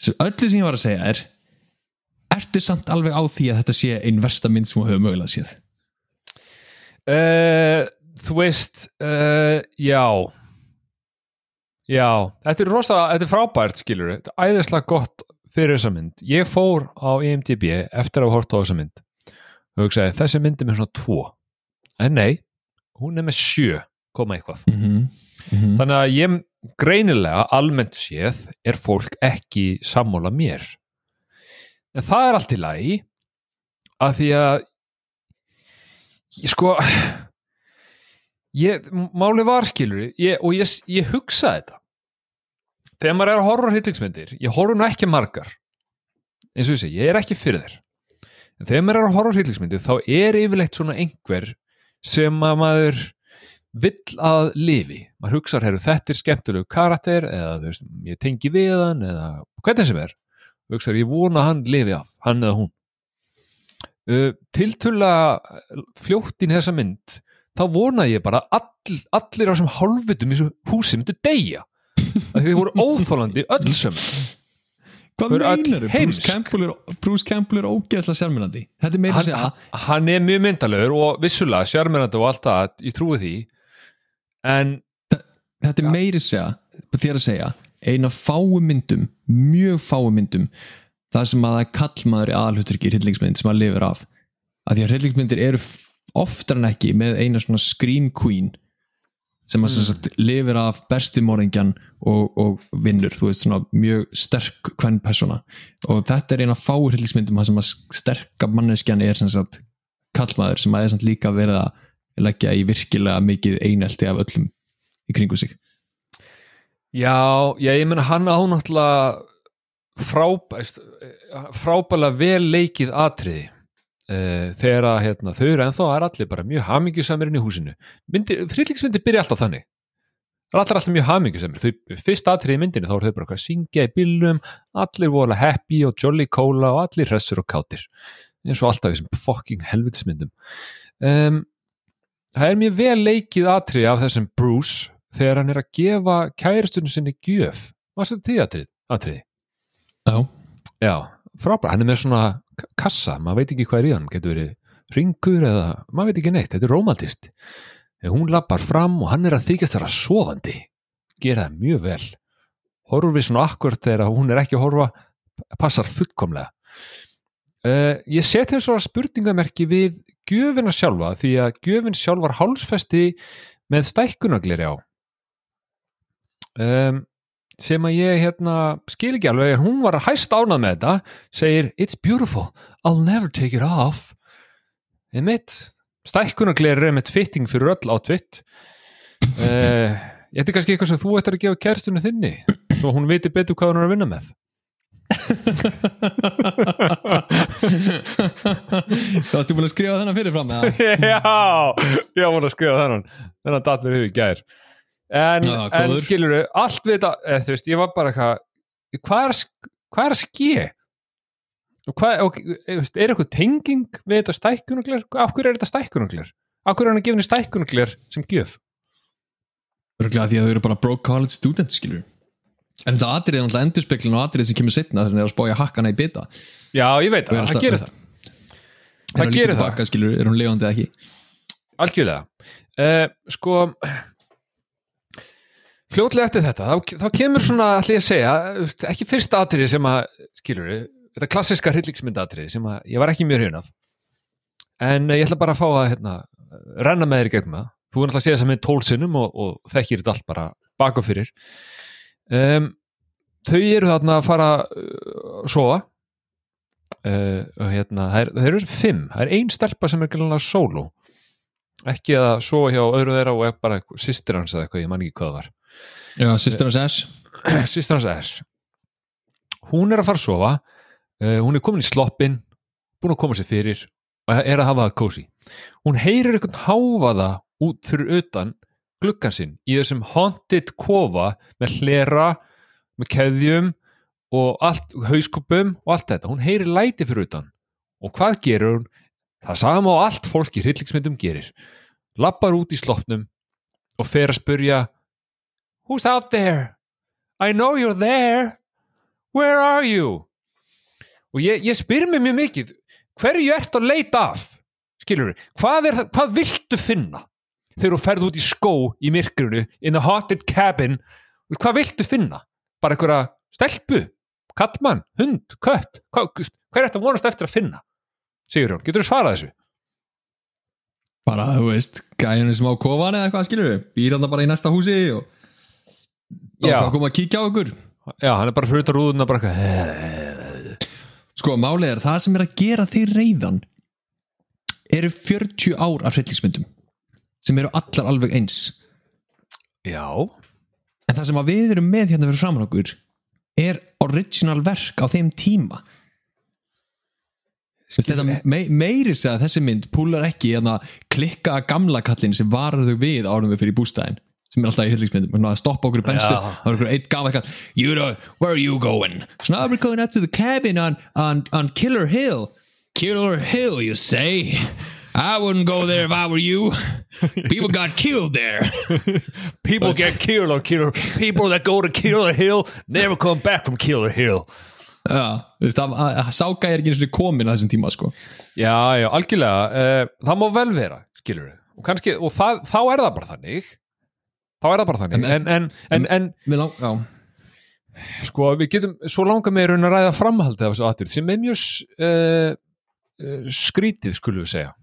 sem öllu sem ég var að segja er ertu samt alveg á því að þetta sé einn versta mynd sem þú hefur mögulega séð? Uh, þú veist uh, já. Já, þetta er rosa þetta er frábært skilur þetta er æðislega gott fyrir þessa mynd. Ég fór á IMDb eftir að hafa hort á þessa mynd og hugsaði þessi mynd er með svona tvo. En nei, hún er með sjö koma eitthvað. Mm -hmm. Mm -hmm. þannig að ég greinilega almennt séð er fólk ekki sammála mér. En það er allt í lagi að því að ég sko ég, máli var skilur ég, og ég, ég hugsa þetta. Þegar maður er að horfa hryllingsmyndir ég horfa nú ekki margar. Eins og segi, ég er ekki fyrir þér en þegar maður er að horfa hryllingsmyndir þá er yfirleitt svona einhver sem að maður vill að lifi. Maður hugsar, herru, þetta er skemmtilegu karakter eða veist, ég tengi við hann eða hvernig sem er. Hugsar, ég vona hann lifi af, hann eða hún. Uh, tiltulla fljótt inn í þessa mynd þá vonaði ég bara all, allir á þessum hálfvitum í þessu húsi myndu deyja. Að þið voru óþólandi öll Hvað Þau meinar Bruce heimsk. Campbell, er, Bruce Campbell er ógeðslega er segja hann, hann er mjög myndalegur og vissulega sjármennandi og allt það, ég trúi því. En Þetta er meira að segja þér að segja, eina fáu myndum mjög fáu myndum það sem að það er kallmaður í aðalhuturki í hryllingsmynd sem að lifir af. Að því að hryllingsmyndir eru oftar en ekki með eina svona scream queen sem að mm. lifir af bestimóringjan og, og vinnur, þú veist svona mjög sterk hvern persóna. Og þetta er eina það sem að sterka manneskjan er sem sagt kallmaður sem að er samt líka verið að leggja í virkilega mikið einelti af öllum í kringu sig. Já, já ég menna hann á náttúrulega frábæst frábælega vel leikið atriði uh, þegar að hérna, þau eru ennþá er allir bara mjög hamingjusamir inn í húsinu. Myndir, frýtlingsmyndir byrja alltaf þannig. Það er allir alltaf mjög hamingjusamir. Þau, fyrst atriði í myndinu þá eru þau bara að syngja í bílum allir voru happy og jolly cola og allir hressur og kátir eins og alltaf þessum fucking helvitismyndum um, það er mjög vel leikið atriði af þessum Bruce þegar hann er að gefa kæristunum sinni gjöf. Hvað er því atrið? atriði? Já, Já, frábært, hann er með svona kassa, maður veit ekki hvað er í hann getur verið ringur eða maður veit ekki neitt, þetta er romantist hún lappar fram og hann er að þykjast þar að sofandi gera það mjög vel. Horfur við svona akkvört þegar hún er ekki að horfa passar fullkomlega. Uh, ég set þeim svona spurningamerki við gjöfina sjálfa því að gjöfin sjálf var hálsfesti með stækkunagleri á. Um, sem að ég hérna skil ekki alveg, hún var hæst ánað með þetta, segir It's beautiful, I'll never take it off. Einmitt. Stækkunagleri er einmitt fitting fyrir öll átvitt uh, Þetta er kannski eitthvað sem þú ættir að gefa kærstunni þinni svo hún viti betur hvað hún er að vinna með. Svo varstu búin að skrifa þennan fyrirfram eða? Já, ég var að skrifa þennan. Þennan datt mér hefur gær en, Já, en skilur allt við þetta, eða, þú veist, ég var bara eitthvað hvað er, að hvað er að ske? Og hvað, og, e, veist, er eitthvað tenging við þetta stækkunuglir af hverju er þetta stækkunuglir af hverju er hann að gefa stækkunuglir sem gjöf? Örgulega því að þau eru bara broke college students skilur en þetta atrið er náttúrulega endurspeklun og atrið sem kemur setna þegar hann er að spája hakkana í bita. Já, ég veit er það, alltaf- það gerir það Er það hann gerir líka það, tilbaka, skilur, er hún lifandi eða ekki? Algjörlega. Uh, sko fljótlega eftir þetta þá, þá kemur svona, ég að segja ekki fyrsta atriði sem að skilur þetta klassiska hryllingsmyndatriði sem að ég var ekki mjög hrjun af. En eh, ég ætla bara að fá að hérna, renna með þér gegnum það. Þú er náttúrulega að segja þess að með tólsinnum og, og þekkir þetta allt bara baka fyrir. Um, þau eru þarna að fara uh, að sofa. Uh, og hérna, þeir eru fimm. Það er ein stelpa sem er gælulega solo ekki að sofa hjá öðru þeirra og er bara sýstir hans eða eitthvað, ég man ekki hvað það var Já, Sister of S. Sýstir hans S. Hún er að fara að sofa uh, hún er komin í sloppin búin að koma sér fyrir og er að hafa það kósi hún heyrir einhvern háfaða út fyrir utan gluggan sinn í þessum haunted kofa með hlera með keðjum og allt, hauskupum og allt þetta, hún heyrir læti fyrir utan og hvað gerur hún? Það sama og allt fólk í hryllingsmyndum gerir. Lappar út í sloppnum og fer að spurja Who's out there? I know you're there Where are you? Og ég, ég spyr mér mjög mikið hverju ert að leita af? Skilur hvað, er, það- hvað viltu finna? Þegar þú ferð út í skó í myrkrinu in a haunted cabin hvað viltu finna? Bara einhverja stelpu, kallmann, hund, kött hvað, hvað er þetta vonast eftir að finna? Sigurjón, getur þú svarað þessu? bara, þú veist, gæjunni sem á kofan eða eitthvað skilur við, býr hann bara í næsta húsi og Já. og koma að kíkja á ykkur Já, hann er bara fyrir utan rúðuna bara eitthvað sko, málið er, það sem er að gera þig reyðan eru 40 ár af hryllingsmyndum sem eru allar alveg eins. Já, en það sem að við erum með hérna fyrir framan okkur er original verk á þeim tíma. Þetta me meiri segja að þessi mynd púlar ekki hérna klikka að gamla kallin sem varar þau við árum þau fyrir bústæðin sem er alltaf í hryllingsmyndum svona að stoppa okkur í benstu það er okkur eitt gamla kall you know, where are you going? Svona we're going up to the cabin on, on, on Killer Hill. Killer Hill you say? I wouldn't go there if I were you. People got killed there. People get killed on Killer People that go to Killer Hill never come back from Killer Hill. Já, þú veist, það, að, að sáka er ekki eins og komin á þessum tíma sko. Já, já, algjörlega uh, Það má vel vera, skilur við og, kannski, og það, þá er það bara þannig þá er það bara þannig. En- en, en, en, lang, sko, við getum svo langar með raun að ræða framhaldið af þessu atrið sem er mjög uh, skrítið, skulum við segja.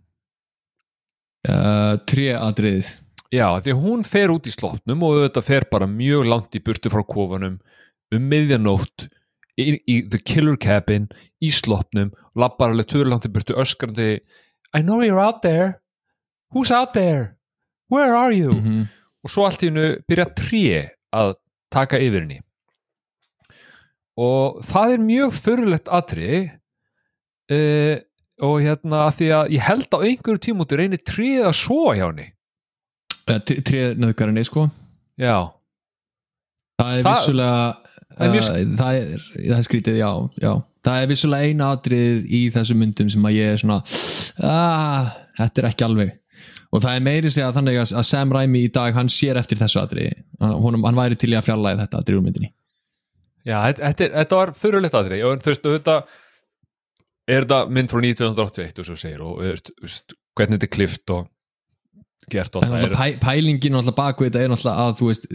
Uh, tréatriðið. Já, því að hún fer út í slottnum og þetta fer bara mjög langt í burtu frá kofanum um miðjanótt í, í the killer cabin í sloppnum, lappar alveg törur langt í burtu öskrandi I know you're out there. Who's out there? Where are you? mm og svo allt í hennu byrja tré að taka yfir henni. Og það er mjög förulegt atriði uh, og hérna því að ég held á einhverju tímúti reynir tríð að sofa hjá henni. Trénöðgarinni sko. Já, Það er Það- vissulega það er mjög uh, það, er, það er skrítið, já, já. Það er vissulega eina atrið í þessum myndum sem að ég er svona ah, þetta er ekki alveg og það er meiri segja þannig að Sam Raimi í dag hann sér eftir þessu atriði. Hann, hann væri til í að fjarlæði þetta atrið úr myndinni. Já þetta, þetta, er- var förulegt atriði. Og þú veist, þetta er þetta mynd frá 1981 og svo segir og veist, hvernig þetta er klift og gert og það alltaf pæ, pælingin alltaf bakvið þetta er alltaf að þú veist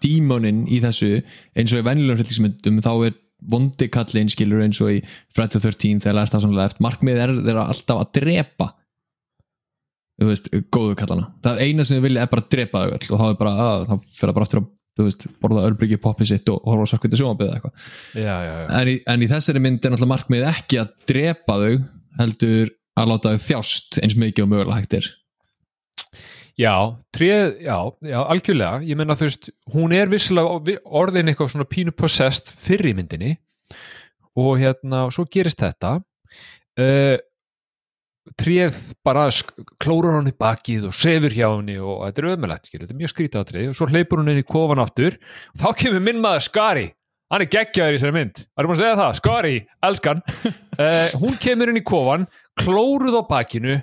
dímonin í þessu eins og í venjulegum hryllismyndum þá er vondi kallinn skilur eins og í Friday the 13 þegar það svona left markmið er þeirra alltaf að drepa þú veist, góðu kallana. Það eina sem þau vilja er bara að drepa þau öll og þá er bara, að, þá fyrir það bara aftur að veist, borða örbryggju poppið sitt og horfa svarkviti sjónabið eitthvað. En, en í þessari mynd er náttúrulega markmið ekki að drepa þau heldur að láta þau þjást eins mikið og mögulega hægt er. Já, tréð, já, já, algjörlega. Ég menna þú veist, hún er vissilega orðin eitthvað svona pínu possessed fyrir myndinni og hérna, svo gerist þetta. Uh, tréð bara klórar hann í bakið og sefur hjá henni og þetta er ömulegt, þetta er mjög skrítið atrið og svo hleypur hún inn í kofan aftur. Og þá kemur minn maður skari. Hann er geggjaður í þessari mynd. Það er búin að segja það, Skari, elskan. Uh, Hún kemur inn í kofan klóruð á bakinu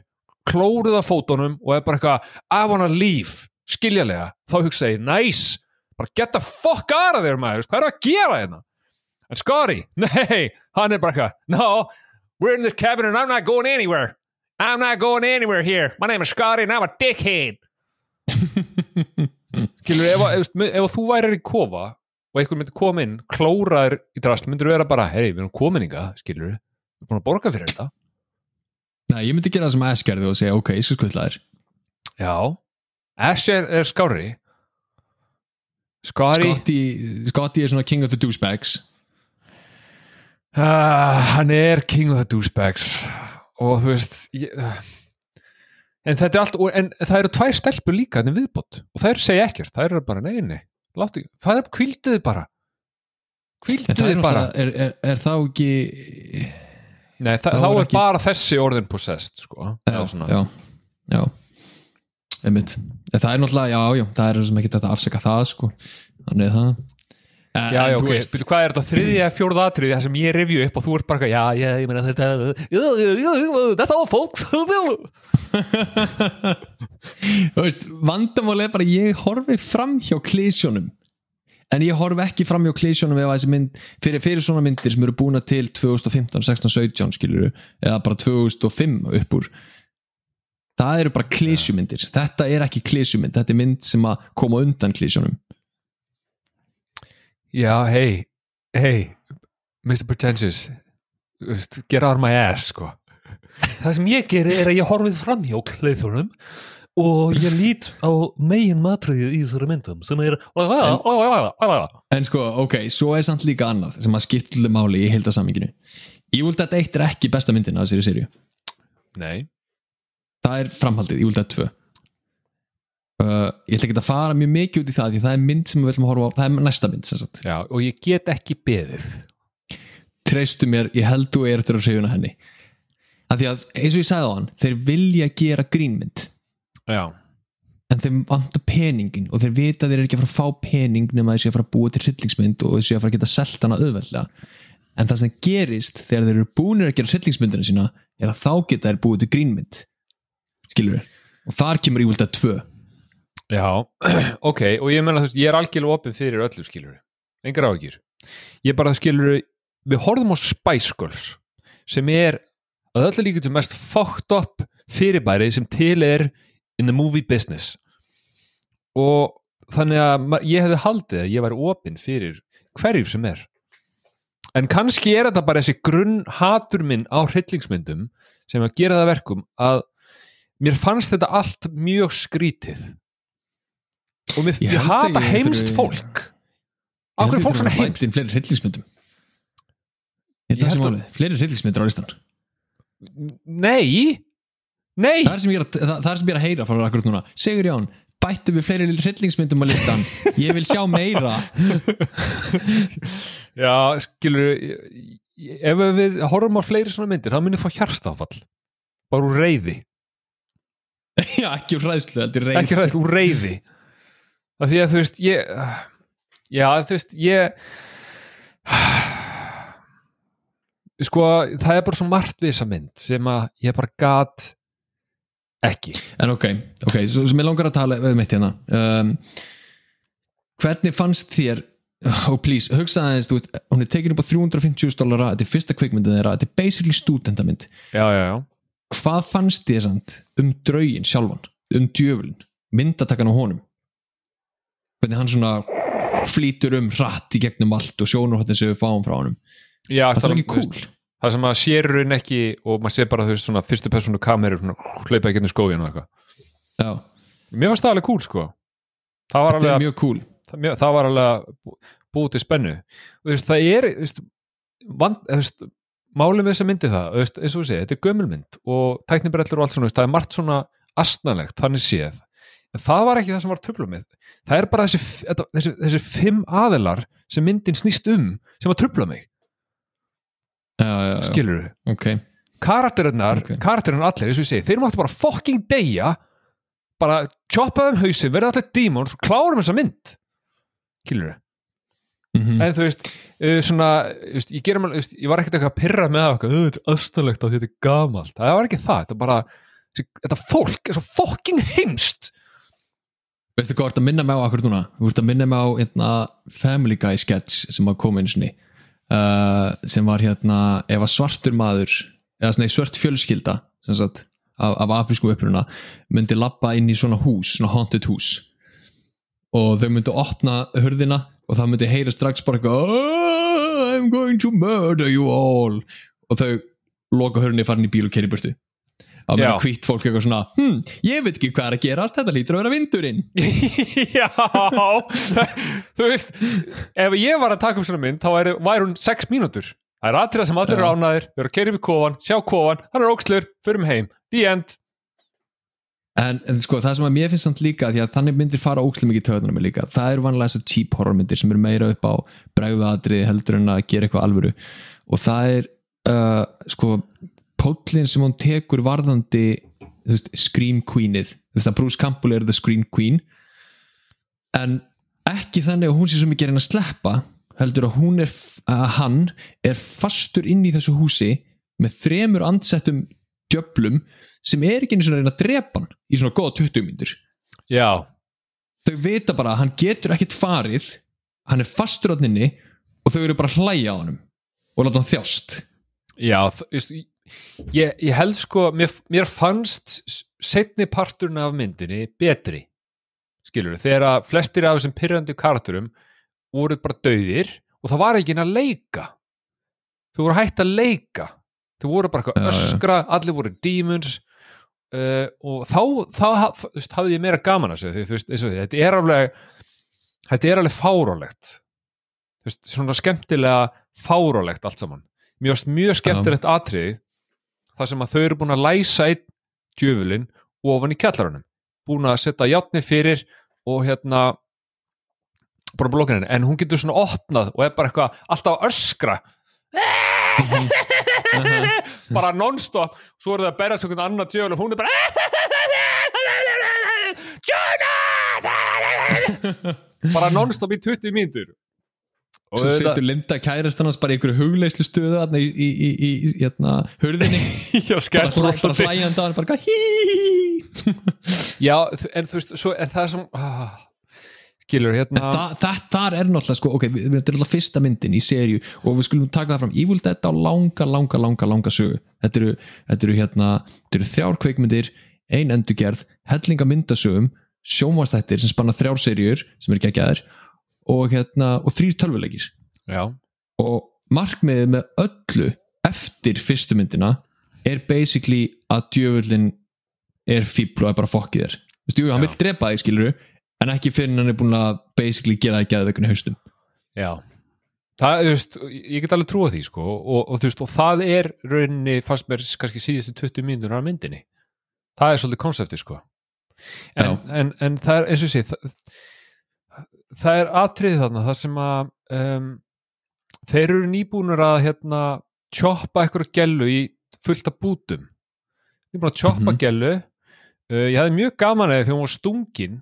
klóruð á fótunum og er bara eitthvað I wanna leave, skiljalega þá hugsa ég, nice, bara get the fuck out of there maður, hvað er að gera hérna? En Skari, nei hann er bara eitthvað, no we're in this cabin and I'm not going anywhere I'm not going anywhere here. My name is Skari and I'm a dickhead. Skilur, ef, ef, ef, ef þú værir í kofa og einhver myndi koma inn, klóraður í drasl myndir vera bara, hei, við erum kominninga skilur, við erum búin að borga fyrir þetta. Nei, ég myndi gera það sem Ash gerði og segja ok, ég skal skvöldlaðir já, Ash er, er skári Skari Scotty, Scotty er svona king of the douchebags. Uh, hann er king of the douchebags og þú veist ég, en þetta er allt og, en það eru tvær stelpur líka en viðbót. Og það eru segja ekkert, það eru bara neini láttu, það er kvilduði bara. kvilduði bara er, er, er þá ekki Nei, það, þá þá er ekki- bara þessi orðin possessed sko. já, já, já. Einmitt, það er náttúrulega já, já, það er sem ekki þetta að afsaka það sko, þannig það já, já, ok, veist, hvað er þetta þriðja, fjórða atriði það sem ég revju upp og þú ert bara, já, já, ég meina þetta that's all folks þú veist, vandamál er bara ég horfi fram hjá klísjónum en ég horfi ekki fram hjá klísjónum ef þessi mynd, fyrir, fyrir svona myndir sem eru búna til 2015, 16, 17 skilur eða bara 2005 upp úr. Það eru bara klísjumyndir þetta er ekki klísjumynd, þetta er mynd sem að koma undan klísjónum já, hei, hei Mr. Pretentious get out of my ass, sko. Það sem ég geri er að ég horfið fram hjá kleiðunum og ég lít á megin matriðið í þessari myndum sem er En sko, ok, svo er samt líka annað sem að skiptlu máli í heildasaminginu Evil Dead 1 er ekki besta myndin af þessari serju nei, Það er framhaldið, Evil Dead 2 uh, Ég ætla ekki að fara mjög mikið út í það því það er mynd sem við ætlum að horfa á það er næsta mynd já, og ég get ekki beðið. Treystu mér, ég held þú er eftir að hrifuna henni. Að því að, eins og ég sagði á hann þeir vilja gera grínmynd. Já, en þeir vanta peningin og þeir vita að þeir eru ekki að fara að fá pening nema þeir sé að fara að búa til hryllingsmynd og þeir sé að fara að geta selt hana auðveldlega. En það sem gerist þegar þeir eru búinir að gera hryllingsmyndina sína er að þá geta þeir búið til grínmynd. Skilur og þar kemur Evil Dead 2 Já, ok, og ég menna þú veist, ég er algjörlega opið fyrir öllu skilur engar áhyggjur. Ég bara skilur, við horfum á Spice Girls sem er að öllu líka til mest fucked up fyrirbæri sem til er in the movie business. Og þannig að ég hefði haldið að ég væri opinn fyrir hverjum sem er. En kannski er þetta bara þessi grunn hatur minn á hryllingsmyndum sem að gera það að verkum að mér fannst þetta allt mjög skrítið og mér, Ég ég, hata heimst þurfi- fólk. Af hverju er fólk svona heimst ég held að það málið, fleiri hryllingsmyndir á listan nei, nei. Það er sem ég er að, það, það sem ég er að heyra frá akkurat núna. Sigur Ján, bættu við fleiri hryllingsmyndum á listan ég vil sjá meira. Já, skilur ef við horfum á fleiri svona myndir þá munum við fá hjarstafall bara úr reyði já, ekki úr ræðslu, ekki úr reyði af því að þú veist ég já þú veist ég sko það er bara svo margt við þessa mynd sem að ég bara gat ekki. En ok, ok, svo sem ég langar að tala um eitt hérna um, Hvernig fannst þér og please, hugsaði aðeins, þú veist hún er tekin upp á 350 dollara, þetta er fyrsta kvikmyndin þeirra, þetta er basically studendamynd já já já. Hvað fannst þér samt um draugin sjálfan, um djöfulin myndatakan á honum hvernig hann svona flýtur um hratt í gegnum allt og sjónur hvernig við fáum frá já, Það er ekki þú cool. það sem að sér raun ekki og maður sé bara þú veist svona fyrstu persónu kamerur svona hlaupa ekki inn í skógin og eitthvað. Já, mér varst það alveg cool sko. Það var alveg mjög cool. það, mjög, það var alveg búið til spennu. Og þú veist, það er þú veist, vand, þú veist, málið með þess að myndi það þú veist, eins og við segja, þetta er gömulmynd og tæknibrellur og allt svona, þú veist, það er margt svona astnalegt, þannig séð en það var ekki það sem var tröflum með. Það er bara þessi, þetta, þessi, þessi fimm aðilar sem myndin snýst um sem Já, já, já, skilur við ok. Karakterinnar, Ok. karakterinnar allir eins og ég segi, þeir máttu bara fucking deyja bara choppa þeim hausinn, verða allir dímons og klárum þessa mynd. Skilur við Mhm. en þú veist, uh, svona þú veist, ég, gerum, veist, ég var ekkert eitthvað að pyrra með það eitthvað, "Ö, þetta er aðstæðlegt og þetta er gamalt. Það var ekki það, þetta er bara þetta fólk er svo fucking heimst Veistu hvað ert að minna mig á akkur núna? Þú ert að minna mig á hérna, Family Guy sketch sem var sinni. Uh, sem var hérna ef að svartur maður eða svona svört fjölskylda sagt, af, af afrísku uppruna myndi lappa inn í svona hús, svona haunted hús. Og þau myndi opna hurðina og það myndi heyra strax bara "Oh, I'm going to murder you all. Og þau loka hurðinni farin í bíl og keri burtu að Já. hvít fólk eitthvað svona hm, ég veit ekki hvað er að gerast, þetta lítur að vera vindurinn. Já. Þú veist, ef ég var að taka um svona mynd þá væri, væri hún 6 mínútur. Það er aðtrið sem allir Já. eru ánæðir Við erum að keira upp í kofan, sjá kofan Hann er ókslur, förum heim, the end. En, en sko, það sem að mér finnst samt líka því að þannig myndir fara ókslega mikið töðunum líka það eru vanlega þessar cheap horror myndir sem eru meira upp á bregðaadri heldur en að gera eitthvað alvöru. Og það er uh, sko, póllin sem hún tekur varðandi veist, Scream Queenið. Veist Bruce Campbell er the Scream Queen. En ekki þannig að hún sé svo mikið að sleppa heldur að hún er að hann er fastur inn í þessu húsi með þremur andsettum djöflum sem er ekki svona að reyna að drepa hann í svona góða 20 myndur Já, þau vita bara að hann getur ekkit farið hann er fastur á henni og þau eru bara að hlæja á honum og láta hann þjást. Já ég, ég held sko mér, mér fannst setni parturinn af myndinni betri skilur þegar að flestir af þessum pyrrandi karakterum voru bara dauðir og það var ekki að leika. Þau voru hægt að leika. Þau voru bara eitthvað öskra allir voru demons uh, og þá, þá þú hafði ég meira gaman að segja því þú því, þetta er alveg þetta er alveg fárálegt þú veist, svona skemmtilega fárálegt allt saman. Varst mjög skemmtilegt atriði þar sem að þau eru búin að læsa einn djöfulinn ofan í kjallarunum. Búin að setja játni fyrir og hérna bara blokkin henni, en hún getur svona opnað og er bara eitthvað alltaf öskra. Bara non-stop. Svo eru það að berjast okkur annar djöful og hún er bara Jonas! Bara non-stop í 20 mínútur og auðvitað- setur Linda kærast annars bara í einhverju hugleislu stöðu þarna í, í, í, í, hérna, hurðinni. Já, bara, hlæ, bara hlæjandi á hann bara hí. Já, en þú veist, svo, en það sem ah, skilur En hérna það, það, þar er náttúrulega sko, ok, við- þetta er alltaf fyrsta myndin í serju og við skulum taka það fram. Evil Dead á langa, langa, langa, langa sögu. Þetta eru, þetta eru hérna þetta eru þrjár kveikmyndir, ein endurgerð hellinga myndasögum, sjónvastættir sem spanna þrjár serjur sem er geggjaðir og hérna, og þrýr tölvuleikir. Já, og markmiðið með öllu eftir fyrstu myndina er basically að djöfullin er fíbl og er bara fokkið þér. Jú, hann vil drepa þig skiluru en ekki fyrir hann er búin að basically gera það í haustum já. Það, þú veist, ég get alveg trúa því sko og, og þú veist, og það er rauninni fannst mér kannski síðustu 20 mínútur af myndinni. Það er svolítið konsepti sko. En, en, en það er eins og sé það, það er atriðið þarna það sem að um, þeir eru nýbúnur að hérna choppa eitthvað gellu í fullt af bútum. Nýbúnur að choppa Mhm. gellu. Uh, ég hefði mjög gaman eða þegar hún var stungin.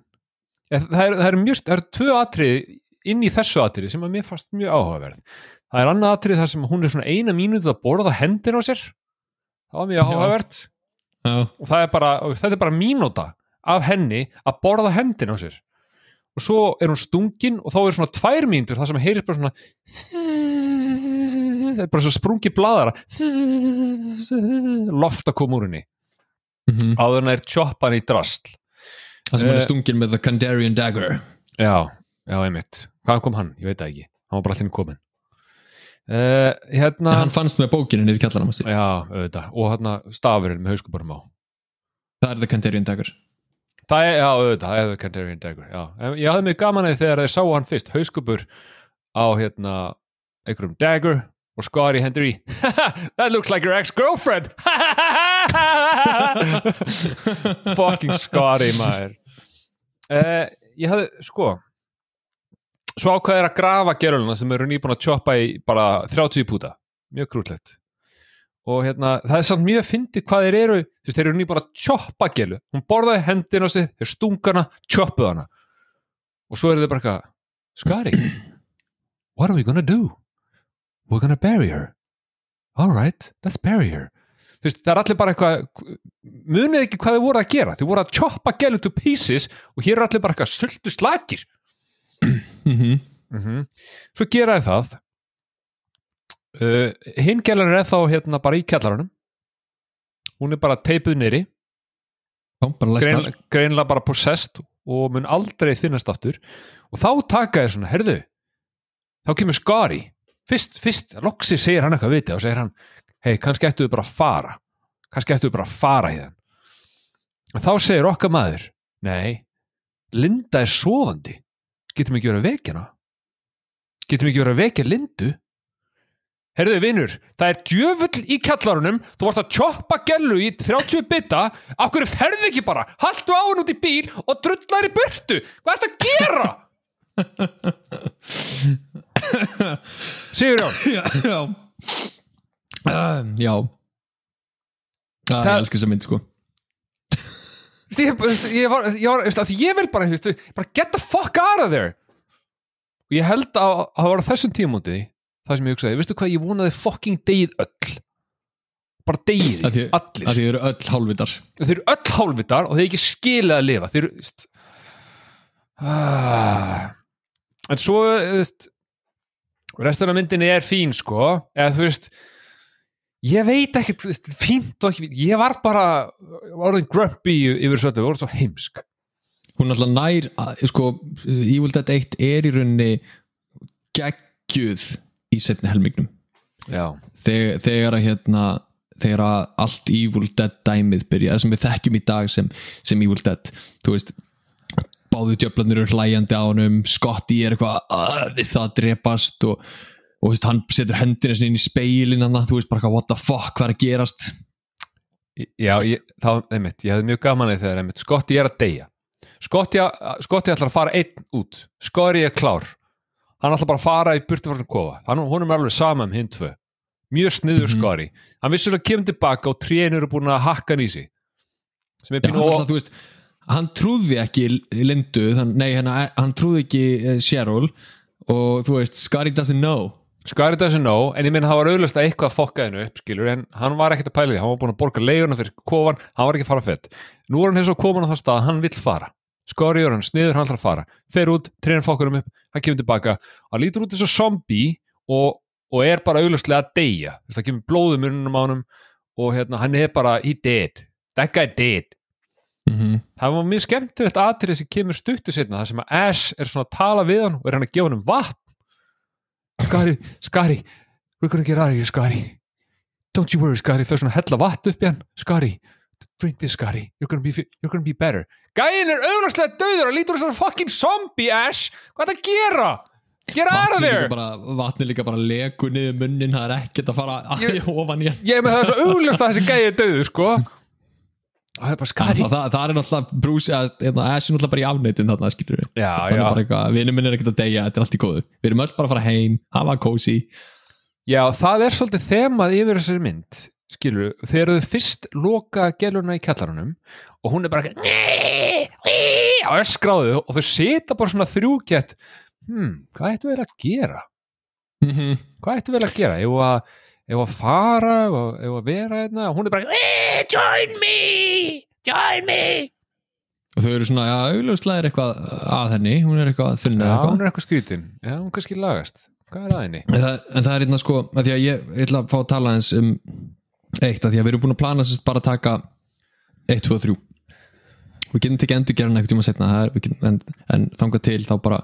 Eh, það er, það er mjög, það er tvö atrið inn í þessu atrið sem að mér fannst mjög áhugaverð. Það er annað atrið þar sem hún er svona eina mínútu að borða hendin á sér. Það var mjög Já, og er bara, þetta er bara mínúta af henni að borða hendin á sér og svo er hún stungin og þá er svona tvær mínútur það sem heyrist bara svona það er bara svo sprungi bladara loft að koma úr henni mm áður en það er tjoppan í drastl það sem hann Eh. er stungin með The Kandarian Dagger Já, já, einmitt. Hvaðan kom hann? Ég veit það ekki. Hann var bara allir komin. Uh, hérna, hann fannst með bókinu niður í kjallarna mástu. já, auðvitað. Og hérna stafurinn með hauskubarum á. það er The Kandarian Dagger Það er, já, auðvitað, er The Kandarian Dagger. Já, ég hafði mig gaman að þegar þeir sáu hann fyrst, hauskubur á hérna einhverjum Dagger og Scotty hendur í That looks like your ex-girlfriend. Fucking Scotty, maður. Uh, Ég hafði, sko svo ákveðir að grafa gerulina sem eru nýbúin að choppa í bara 30 púta. Mjög krútlegt og hérna, það er samt mjög fyndið hvað þeir eru. Þú veist, þeir eru nýbúin að choppa gelu hún borðaði hendin á sig, þeir stungana choppuð hana. Og svo eru þeir bara eitthvað skari what are we gonna do? We're gonna bury her. Alright, let's bury her. Þú veist, það er allir bara eitthvað munið ekki hvað þau voru að gera. Þau voru að choppa gælu to pieces og hér er allir bara eitthvað sultu slakir mm mm svo gera þið það uh, hinn gælan er þá hérna bara í kjallaranum. Hún er bara teipuð nýri Já, bara læst grein, þar. greinlega bara possessed og mun aldrei finnast aftur. Og þá taka þér svona, herðu þá kemur Skari. Fyrst, fyrst, loksi segir hann eitthvað viti og segir hann, hei, kannski ættu við bara að fara. Kannski ættu við bara að fara hérna og þá segir okkar maður nei, Linda er sofandi. Getum við ekki verið að vekja hana? Getum við ekki verið að vekja Lindu Herðu vinur, það er djöfull í kjallarunum þú varst að choppa gellu í 30 bita af hverju ferðu ekki bara? Haltu á hann út í bíl og drullar í burtu. Hvað er þetta að gera? Sigur Jón Já. Já. Um, Já Það er elskar þessa mynd sko. Ég, ég, var, ég, var, að ég vil bara, bara get the fuck out of there. Og ég held að að það var á þessum tímúti það sem ég hugsaði, veistu hvað, ég vonaði fucking degið öll. Bara degið, Að því, allir. að því eru öll hálfvitar. Þeir eru öll hálfvitar og þeir ekki skilið að lifa. Þeir eru veist, ah, en svo veist, restan af myndinni er fín sko. Eða þú veist ég veit ekki, veist, fínt og ekki fínt ég var bara orðin grumpy yfir svo þetta, við vorum svo heimsk. Hún alltaf nær að, sko, Evil Dead 1 er í rauninni geggjuð í setni helmingnum. Þegar, þegar að hérna þegar að allt Evil Dead dæmið byrja, það sem við þekkjum í dag sem, sem Evil Dead, þú veist báðu djöflanir eru hlæjandi á honum Scotty er eitthvað "Ah, við það að drepast og, og veist, hann setur hendina sinni inn í speilin hann, þú veist bara what the fuck, hvað er að gerast? Já ég, þá, einmitt, ég hefði mjög gaman að þegar einmitt, Skotti er að deyja. Skotti, Skotti ætlar að fara einn út. Skori er klár hann ætlar bara að fara í burtu frá svona kofa hann, hún er alveg sama um hinn tvö mjög sniður Mhm. Skori hann vissur að kemur tilbaka og trénur eru búin að hakka hann í sig sem er þú veist, hann trúði ekki Lindu, hann, nei hann, hann trúði ekki uh, Cheryl og þú veist, Scotty doesn't know Skari doesn't know, en ég meina það var auðvitað eitthvað að fokka hennu upp, skilur, en hann var ekkert að pæla því, hann var búin að borga leiguna fyrir kofan, hann var ekki að fara fett. Nú er hann hefði svo komin á það stað að hann vill fara. Skari er hann sniður, hann að fara. Fer út, treynir fokkurum upp, hann kemur tilbaka, hann lítur út eins og zombie og, og er bara auðvitað að deyja. Það kemur blóðum mununum á honum og hérna, hann er bara, he dead. That guy dead. mm -hmm. Það var mjög skemmtilegt atrið sem kemur stuttu setna, það sem að Ash er svona að tala við hann og er hann að gefa hann um vatn Skari, Skari we're gonna get out of here, Skari don't you worry, Skari, þau svona hella vatn upp í hann Skari, drink this, Skari you're gonna be, you're gonna be better. Gæin er auðvarslega döður og lítur þess að fucking zombie, Ash. Hvað er það að gera? Get out of there! vatni líka bara leku niður munnin, það er ekkert að fara ég... ofan í hann ég er með það er svo augljóst að þessi gæi er döður, sko. Það er bara það, Skari það, það er náttúrulega eða, eða, Ash er náttúrulega bara í afneitun þarna skilur við já, þannig já, bara eitthvað, vinur minn er ekkert að deyja, þetta er allt í góðu. Við erum öll bara að fara heim, hafa kósi Já, það er svolítið þemað yfir þessari mynd skilur, þegar þau fyrst loka geluna í kjallarunum og hún er bara á öskráðu og þau sita bara svona þrjúkjett hmm, hvað ættu vel að gera? mm -hmm. Hvað ættu vel að gera? Ef að, ef að fara, ef að vera hérna og hún er bara "Eh, join me, join me og þau eru svona, já, augljóslega er eitthvað að henni, hún er eitthvað þunni Já, eða hún er eitthvað skrítin Já, hún kannski lagast Hvað er það henni? en það, en það er hérna sko, að því að ég, ég ætla að fá að tala eins um eitt, að því að við erum búin að plana sérst bara að taka 1, 2 og 3 við getum tekið endur gerðan eitthvað tíma setna er, getum, en, en þangað til þá bara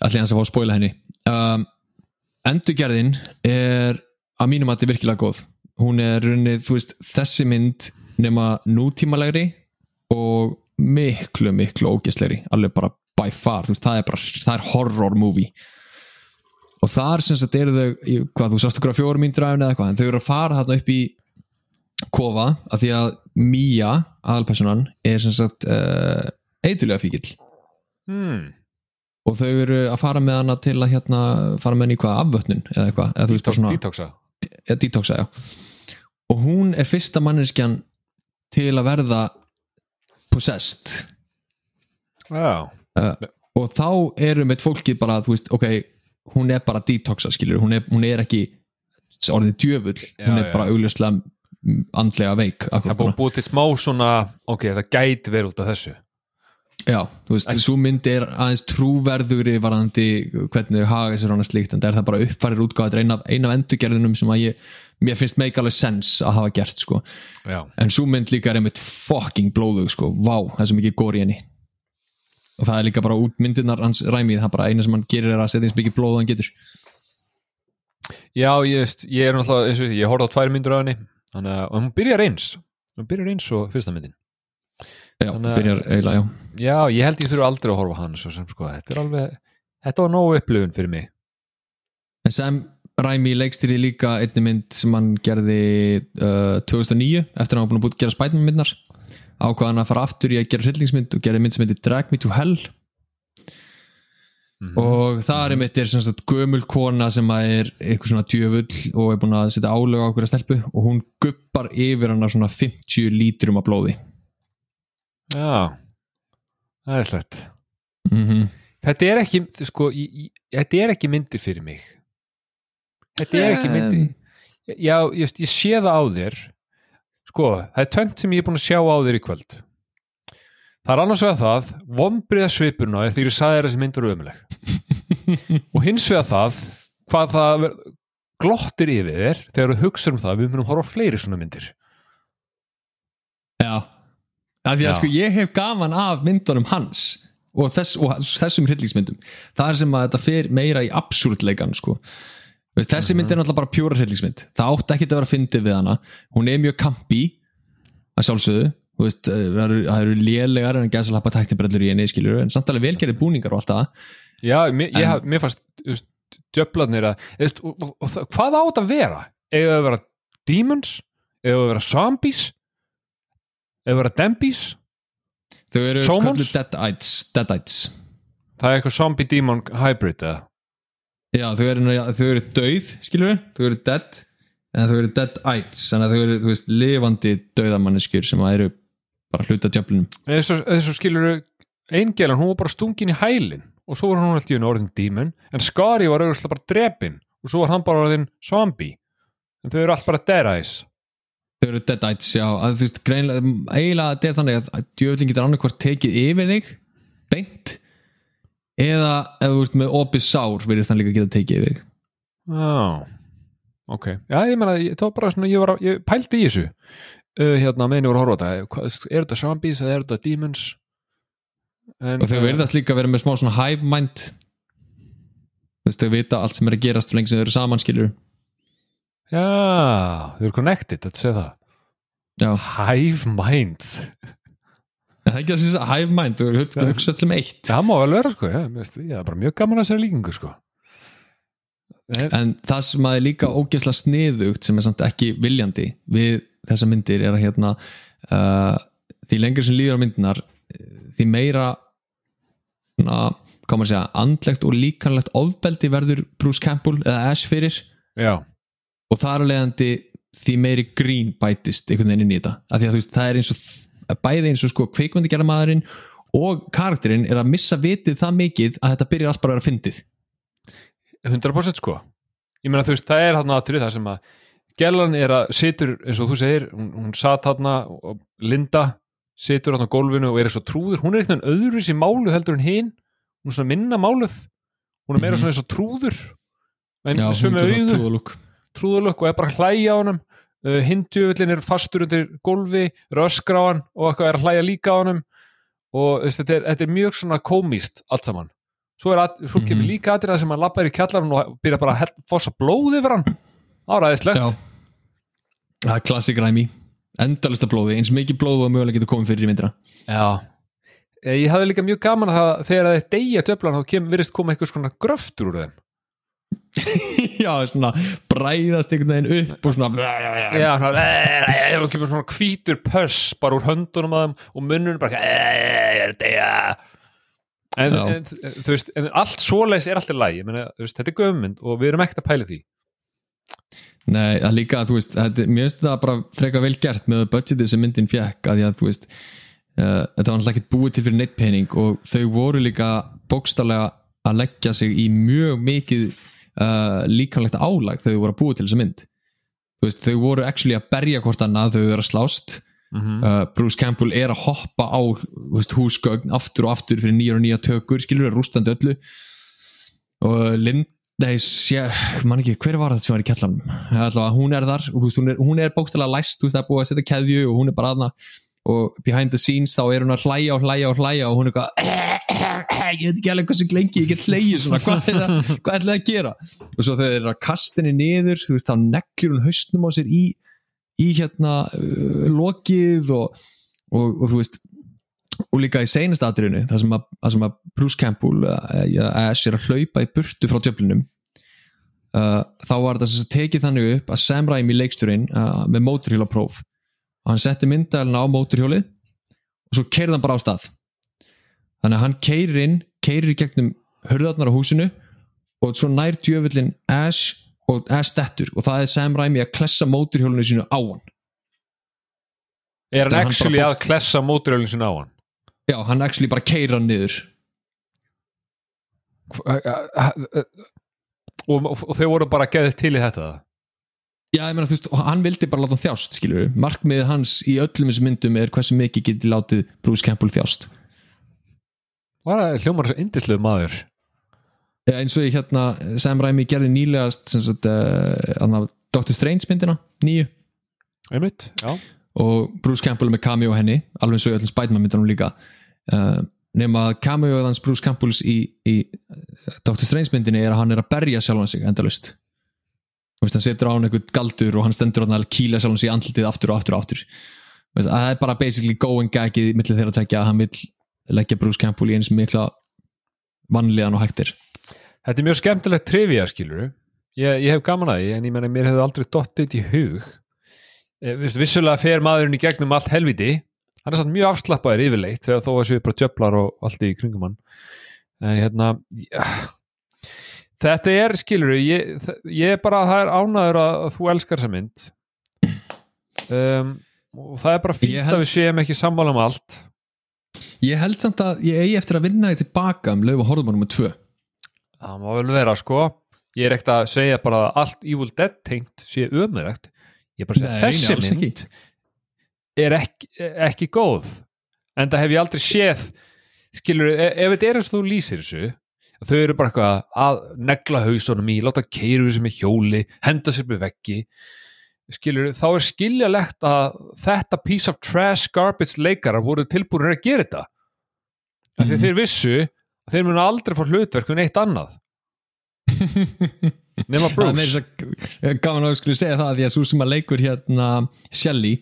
allir hans að fá að spóila henni. Um, endurgerðin er að mínum að þetta er virkilega góð. Hún er runnið, þú veist, þessi mynd nema nútímalegri og miklu, miklu ógeslegri alveg bara by far, þú veist, það er bara það er horror movie og þar sem sagt eru þau hvað, þú sást okkur á fjórum mínútur af henni eða eitthvað en þau eru að fara þarna upp í kofa af því að Mía, aðalpersonan er sem sagt uh, eitulega fíkil Hmm, og þau eru að fara með hana til að hérna fara með henni í hvað afvötnun eða eitthvað, eða bara svona detoxa. Eða detoxa, já. Og hún er fyrsta manneskjan til að verða possessed. Já, og þá eru með fólkið bara, þú veist, ok hún er bara detoxa skilur, hún er, hún er ekki orðið djöfull, hún Já, er já. bara augljóslega andlega veik það búið búið til smá svona ok, það gæti verið út af þessu. Já, þú veist, svo mynd er aðeins trúverðugri varðandi hvernig þau haga sér hana slíkt, en það er það bara uppfærir útgáð þetta er eina, eina af endurgerðunum sem að ég mér finnst make alveg sense að hafa gert sko. já, en svo mynd líka er einmitt fucking blóðug sko, vá, það er svo mikið gór í henni og það er líka bara út myndirnar hans ræmið, það er bara eina sem hann gerir er að setja eins mikið blóð og hann getur. Já ég, veist, ég er náttúrulega eins og við, ég horfði á tvær myndur af henni þannig að hún byrjar eins. Hún byrjar eins og fyrsta myndin. Já, að- byrjar eiginlega, já. Já, ég held ég þurfa aldrei að horfa hann sem sko, þetta er alveg þetta var nógu upplifun fyrir mig. En sem Ræmi leikstýri líka einni mynd sem hann gerði uh, 2009 eftir að hann var búin að gera Spiderman myndnar ákvaðan að fara aftur í að gera hryllingsmynd og gerði mynd sem heitir Drag Me to Hell. Mhm. og það er mitt er sagt gömul kona sem að er eitthvað svona djöfull og er búin að setja álega á okkur að stelpu og hún guppar yfir hana svona 50 lítrum af blóði. Já, það er slett mm -hmm. þetta er ekki sko, ég, ég, þetta er ekki myndir fyrir mig. Þetta er ekki myndir. Já, ég, ég sé það á þér sko, það er tvönd sem ég er búin að sjá á þér í kvöld. Það er annars vegar það vombriða svipurna þegar ég sagði þér að þessi myndur ömuleg og hins vegar það hvað það glottir yfir þér þegar þú hugsa um það við munum horfa á fleiri svona myndir. Já, af því að Já. sko ég hef gaman af myndunum hans og, þess, og þessum hryllingsmyndum. Það er sem að þetta fer meira í absúrtleikan sko. Veist, Mhm. þessi mynd er náttúrulega bara pjúra hryllingsmynd það átti ekki að vera fyndið við hana hún er mjög kampi að sjálfsögðu veist, eh, það eru, lélegar en gæsa lappa tæknibrellur í henni skilur en samt alveg velgerði búningar og allt það Já, mér, En- haf, mér fannst djöflarnir að veist, og, og, og, hvað átt að vera? Eða að vera demons? Eða að vera zombies? Eða að vera dembies? þau eru deadites, deadites Það er eitthvað zombie-demon hybrid eða? Já, þau eru, þau eru dauð, skilur við, þau eru dead en þau eru deadites, þannig að þau eru, þú veist, lifandi dauðamanneskjur sem að eru bara hluta eða svo skilur eingelan, hún var bara stungin í hælin og svo var hún alltaf í einu orðin demon en Skari var auðvitað bara drepin og svo var hann bara orðin zombie. En þau eru allt bara dead eyes. Þau eru deadites, já, að þú veist, greinlega, eiginlega þetta er þannig að djöflin getur annarkvort tekið yfir þig, beint, eða ef þú ert með opið sár, virðist hann líka geta tekið þig. Já, ok. Já, ég meina, ég- það var bara svona, ég, var, að- ég pældi í þessu. Uh, hérna, meðin ég voru að horfa þetta er þetta zombies eða er þetta demons? En, Og þau uh, virðast líka vera með smá svona hive mind, þú veist, þau vita allt sem er að gerast svo lengi sem þau eru saman, skilur Já, þau eru connected, þetta segja það. Já, Hive minds. en það er ekki að hive mind, þau eru hugsa- hugsað sem eitt. Það má vel vera, sko, það er bara mjög gaman að segja líkingu, sko. En, en það sem að er líka ógeðslega sniðugt sem er samt ekki viljandi við þessa myndir er að hérna uh, því lengur sem líður á myndinar því meira svona, hvað maður segja, andlegt og líkanlegt ofbeldi verður Bruce Campbell eða Ash fyrir. Já, og það að leiðandi því meiri grín bætist einhvern veginn inn í þetta. Af því að þú veist, það er eins og bæði eins og sko kveikmyndigerðamaðurinn og karakterinn er að missa vitið það mikið að þetta byrjar allt bara að vera fyndið. 100% sko. Ég meina, þú veist, það er hann aðtrið það sem að Gellan er að situr, eins og þú segir hún, hún satt hann og Linda situr hann á gólfinu og er svo trúður. Hún er eitthvað öðruvísi máluð heldur en hinn hún er svona minna máluð hún er meira Mhm. svona eins og trúður. En Já, hún er svona auðu, trúðalúk. trúðurlökk og er bara hlæja á honum uh, hindjöfullin er fastur undir gólfi röskra á hann og eitthvað er að hlæja líka á honum. Og veist, þetta, er, þetta er mjög svona komist allt saman. Svo, er að, svo kemur Mhm. líka aðrið sem hann lappar í kjallarinn og byrja bara að fossa blóð yfir hann. Áræðislegt Já, það er klassik ræmi. Endalista blóði, eins mikið blóð og mögulega getur komið fyrir í myndina. Já. Eh, Ég hafði líka mjög gaman að það þegar þeir deyja döflan þá kem, virðist koma eitthvað svona gröftur úr þeim Já, svona bræðast einhvern veginn upp og svona Já, og kemur svona hvítur pöss bara úr höndunum að þeim og munnunum bara að en, en, þú veist, en allt svoleiðis er alltaf læg, þetta er gömmynd og við erum ekkert að pæla því. Nei, það er líka, þú veist, þetta, mér finnst það bara freka vel gert með budgetið sem myndin fjekk að því að, þú veist uh, þetta var náttúrulega ekkert búið til fyrir neitt pening og þau voru líka bókstarlega að leggja sig í mjög mikið uh, líkamlegt álag þegar þau voru að búa til þessa mynd. Veist, þau voru actually að berja hvort annað þau eru að slást. Mm uh, Bruce Campbell er að hoppa á veist, húsgögn aftur og aftur fyrir nýjar og nýjar tökur, skilur rústandi öllu. Og Lind nei, sé, man ekki, hver var það sem var í kjallanum? Allavega, hún er þar og veist, hún er, hún er bókstælega læst, þú veist, það er búið að setja keðju og hún er bara aðna og behind the scenes þá er hún að hlæja og hlæja og hlæja og hún er eitthvað ég veit ekki alveg hvað sem lengi ég get hlægið svona, hvað er það, að gera? Og svo þegar þeir eru að kasta henni niður þú veist, þá neglur hún haustnum á sér í í hérna uh, lokið og, og, og þú veist og líka í seinast atriðinu það sem að, að, sem að Bruce Campbell uh, Ash er að hlaupa í burtu frá djöflinum uh, þá var sem sagt tekið þannig upp að Sam Raimi leiksturinn uh, með móturhjólapróf og hann setti myndalina á móturhjólið og svo keirði hann bara á stað þannig að hann keirir inn keirir í gegnum hörðarnar á húsinu og svo nær djöfullin Ash og Ash dettur og það er Sam Raimi að klessa móturhjólinu sínu á hann Er hann Hann actually að klessa móturölinn sinna á hann? já, hann actually bara keira hann niður Og, og, og þau voru bara geðið til í þetta Já, ég meina, þú veist, hann vildi bara láta hann þjást, við. Markmiðið hans í öllum þessum myndum er hversu mikið geti látið Bruce Campbell þjást. Var það hljómar þessu indislegu maður eins og ég hérna, Sam Raimi gerði nýlegast, uh, Dr. Strange myndina, nýju, Einmitt, og Bruce Campbell með cameo henni, alveg eins og í öllum Spiderman myndunum líka. Uh, nema að cameo hans Bruce Campbells í, í Dr. Strange myndinni er að hann er að berja sjálfan sig endalust. Veist, hann setur á hann eitthvað galdur og hann stendur að kýla sjálfan sig í andlitið aftur og aftur og aftur. Veist, það er bara basically going gagið millir þeirra að tekja að hann vill leggja Bruce Campbell í eins mikla vannlegan og hægtir. Þetta er mjög skemmtilegt trivia skilur ég, ég hef gaman að því en ég menna mér hefði aldrei dottið í hug. E, viss, vissulega fer maðurinn í gegnum allt helviti hann er samt mjög afslappaður yfirleitt þegar þó að séu bara djöflar og allt í kringum hann. En hérna ja, þetta er skilur ég, ég er bara, það er ánæður að, að þú elskar þessa mynd. Um, og það er bara fínt held- að við séum ekki sammála um allt Ég held samt að ég eigi eftir að vinna því tilbaka um löfu horfum með tvö. Það má vel vera sko Ég er ekkert að segja bara að allt Evil Dead tengt sé ömurlegt Ég er bara að segja að þessi mynd ekki. er ekki, ekki góð en það hef ég aldrei séð skilur, ef, ef þetta er eins og þú lýsir þessu þau eru bara eitthvað að negla hausunum í, láta keiru þessu með hjóli henda sér með veggi skilur, þá er skiljalegt að þetta piece of trash garbage leikarar voru tilbúinir að gera þetta. Af því Mhm. að þeir vissu að þeir munu aldrei fá hlutverk um neitt annað. Nema Bruce. gaman að við skulle segja það því að svo sem að leikur hérna Shelley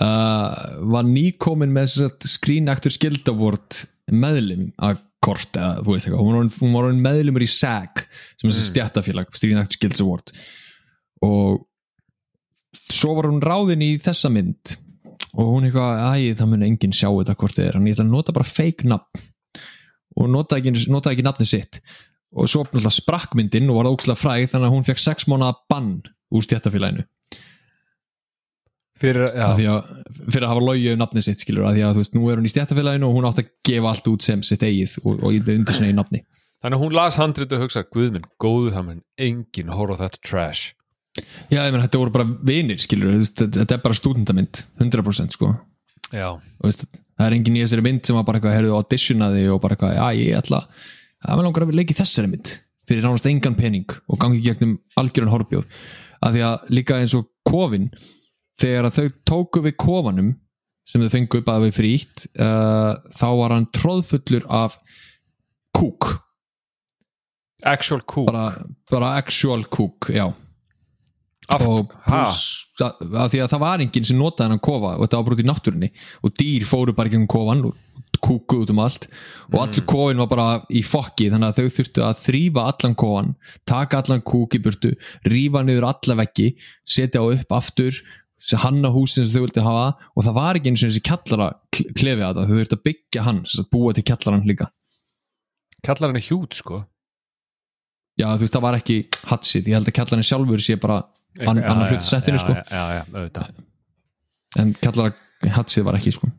uh, var nýkomin með að Screen Actors Guild Award meðlim að kort eða þú veist eitthvað, hún var meðlumur í SAG sem er þessi Mm. stjættafélag Screen Actors Guild Award. Og svo var hún ráðin í þessa mynd. Og hún eitthvað, æ, það mun enginn sjá þetta hvort þið er, en ég ætla að nota bara fake nafn. Og nota ekki, nota ekki nafni sitt. Og svo náttúrulega sprakk myndin og var ókslega fræg þannig að hún fekk sex mánuða bann úr stjættafélaginu fyrir, fyrir að hafa logið um nafni sitt skilur að því að þú veist, nú er hún í stjættafélaginu og hún átt að gefa allt út sem sitt eigið og, og undir sinni í nafni. Þannig að hún las handrit og hugsa guðminn, góðu það mun enginn horfa þetta trash Já, ég menn, þetta voru bara vinir skilur þetta er bara stúdendamynd 100% sko. Já, veist, það er engin í þessari mynd sem var bara eitthvað, heyrðu auditionaði og bara eitthvað, já ég ætla að maður langar að leika í þessari mynd fyrir nánast engan pening og gangi gegnum algjörun horfbjóð, af því að líka eins og kofin, þegar að þau tóku við kofanum sem þau fengu upp að við frítt uh, þá var hann tróðfullur af kúk, actual cool bara, bara actual kúk, já Af, og pluss að, að því að það var enginn sem notaði hennan kofa og þetta var út í náttúrunni. Og dýr fóru bara ekki um kofan og kúkuð út um allt. Og allur kofin var bara í fokki þannig að þau þurftu að þrýfa allan kofan taka allan kúk í burtu rífa niður alla veggi setja á upp aftur hanna húsin sem þau vildi hafa. Og það var ekki eins og þessi kallara klefið að það, þau þurftu að byggja hann sagt búa til kallaran líka. Kallar henni hjút sko. Já þú veist það var ekki hatsið, ég held að kallaran sjálfur sé bara Ann- Já, annar já, hluti settinu, sko. já, já, en kallara hatsið var ekki sko.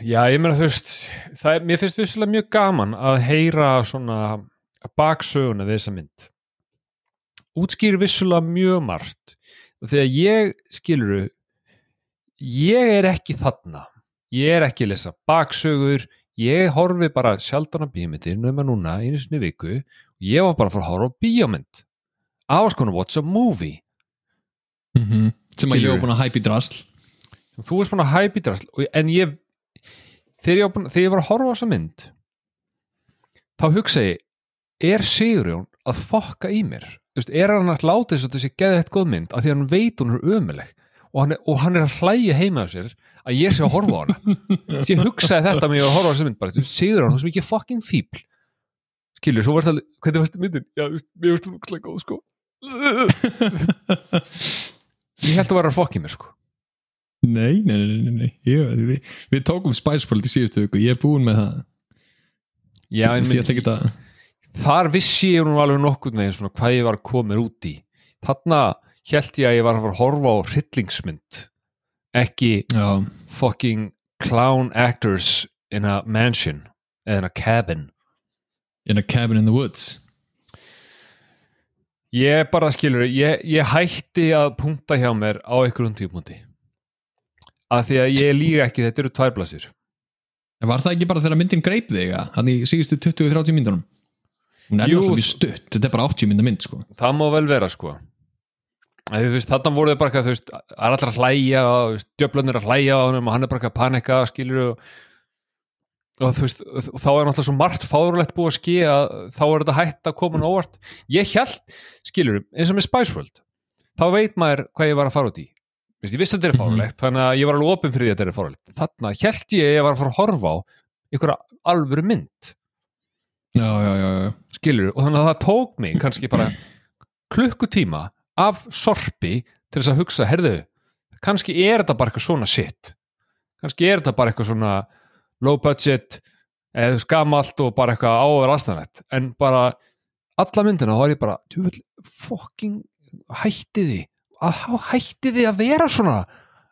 Já, ég meina þú veist það er, mér finnst vissulega mjög gaman að heyra svona baksöguna við þessa mynd. Útskýr vissulega mjög margt. Þegar ég skiluru ég er ekki þarna. Ég er ekki að lesa baksögur. Ég horfi bara sjaldan á bíómyndir nema núna einu sinni viku. Ég var bara að fara að horfa á bíómynd. I was gonna watch a movie mm sem að ég var búin að hæpa í drasl. Þú veist bara hæp í drasl. En ég þegar ég, var búinn- þegar ég var að horfa á þessa mynd þá hugsa ég er Sigurjón að fokka í mér? Veist, er hann að láta þess að þessi geði eitt góð mynd af því að hann veit hún er ömuleg? Og hann er, og hann er að hlæja heima á sér að ég sé að horfa á hana. Þess ég hugsaði þetta með ég að horfa á þessa mynd bara, Sigurjón, þú sem ekki fucking fíbl skilur, svo var það hvernig varst myndin? Já, mér veist hún úkslega góð sko ég held að vera að fokka í mér sko. Nei, nei, nei, nei, nei. Ég, við, við tókum Spice World í síðustu viku. Ég er búin með það. Já, en ég ætla ekki að þar vissi ég nú alveg nokkuð með svona hvað ég var að koma mér út í. Þarna held ég að ég var að fara að horfa á hryllingsmynd ekki já, fucking clown actors in a mansion eða in a cabin. In a cabin in the woods ég bara skilur, ég, ég hætti að punkta hjá mér á einhverjum típunkti af því að ég líka ekki, þetta eru tværblasir Var það ekki bara þegar myndin greip þig að hann í síðustu 20-30 myndunum hún er náttúrulega stutt, þetta er bara 80 mynda mynd sko. það má vel vera sko. Þarna voru þau bara þú veist, það er allir að hlæja og djöflunir að hlæja og hann er bara að panika, skilur og, og þú veist, og þá er náttúrulega svo margt fárulegt búið að ske að þá er þetta hætt að koma hann óvart. Ég held, skilur, eins og með Spice World þá veit maður hvað ég var að fara út í. Vist, ég vissi að þetta er Mhm. fárulegt þannig að ég var alveg opinn fyrir því að þetta er fárulegt þarna held ég að ég var að fara að horfa á einhverja alvöru mynd. Já, já, já, já. skilur, og þannig að það tók mig kannski bara klukkutíma af sorpi til þess að hugsa, herðu, kannski er þetta bara eitthvað svona shit. Kannski er þetta bara eitthvað svona low budget eða skamalt og bara eitthvað áver aðstæðanett en bara alla myndina þá er ég bara, djúvill, fucking hætti því. Að vera svona.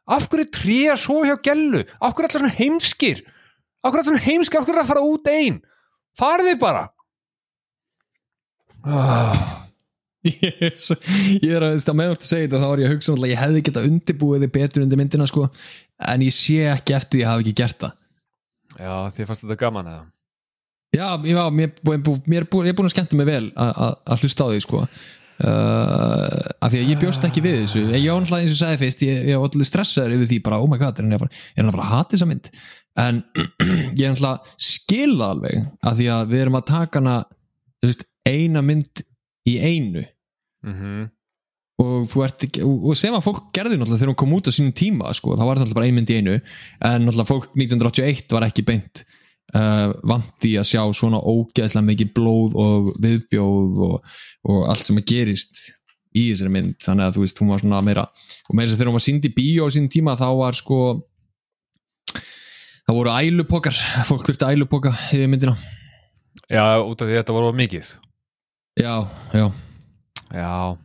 Af hverju tríja svo hjá gellu? Af hverju allir svona heimskir? Af hverju allir svona heimskir, af hverju er að fara út einn farið þið bara! Ah. Ég er svo- ég er að, meðvart að segja þetta þá er ég að hugsa að ég hefði geta undirbúið betur undir myndina sko. En ég sé ekki eftir því að ég hafi ekki gert það Já, þið fannst þetta gaman eða? Já, var, mér, mér, mér, er búin að skemmta mig vel að- að að hlusta á því sko. Uh, af því að ég bjóst ekki við þessu. Ég náttúrulega eins og sagði fyrst ég, ég var allir stressaður yfir því bara oh my god, er hann að fara, að að hata þessa mynd? En ég er náttúrulega skila alveg af því að við erum að taka hana veist, eina mynd í einu. Mm og ert og sem að fólk gerði náttúrulega þegar hún kom út á sínum tíma sko, þá var náttúrulega bara ein mynd í einu. En náttúrulega fólk 1981 var ekki beint uh, því að sjá svona ógeðslega mikið blóð og viðbjóð og, og allt sem að gerist í þessari mynd, þannig að þú veist hún var svona meira, og meira að þegar hún var sínd í bíó á sínum tíma þá var sko þá voru ælupokar fólk þurfti ælupoka yfir myndina. Já, út af því að þetta voru mikið. Já, já, Já,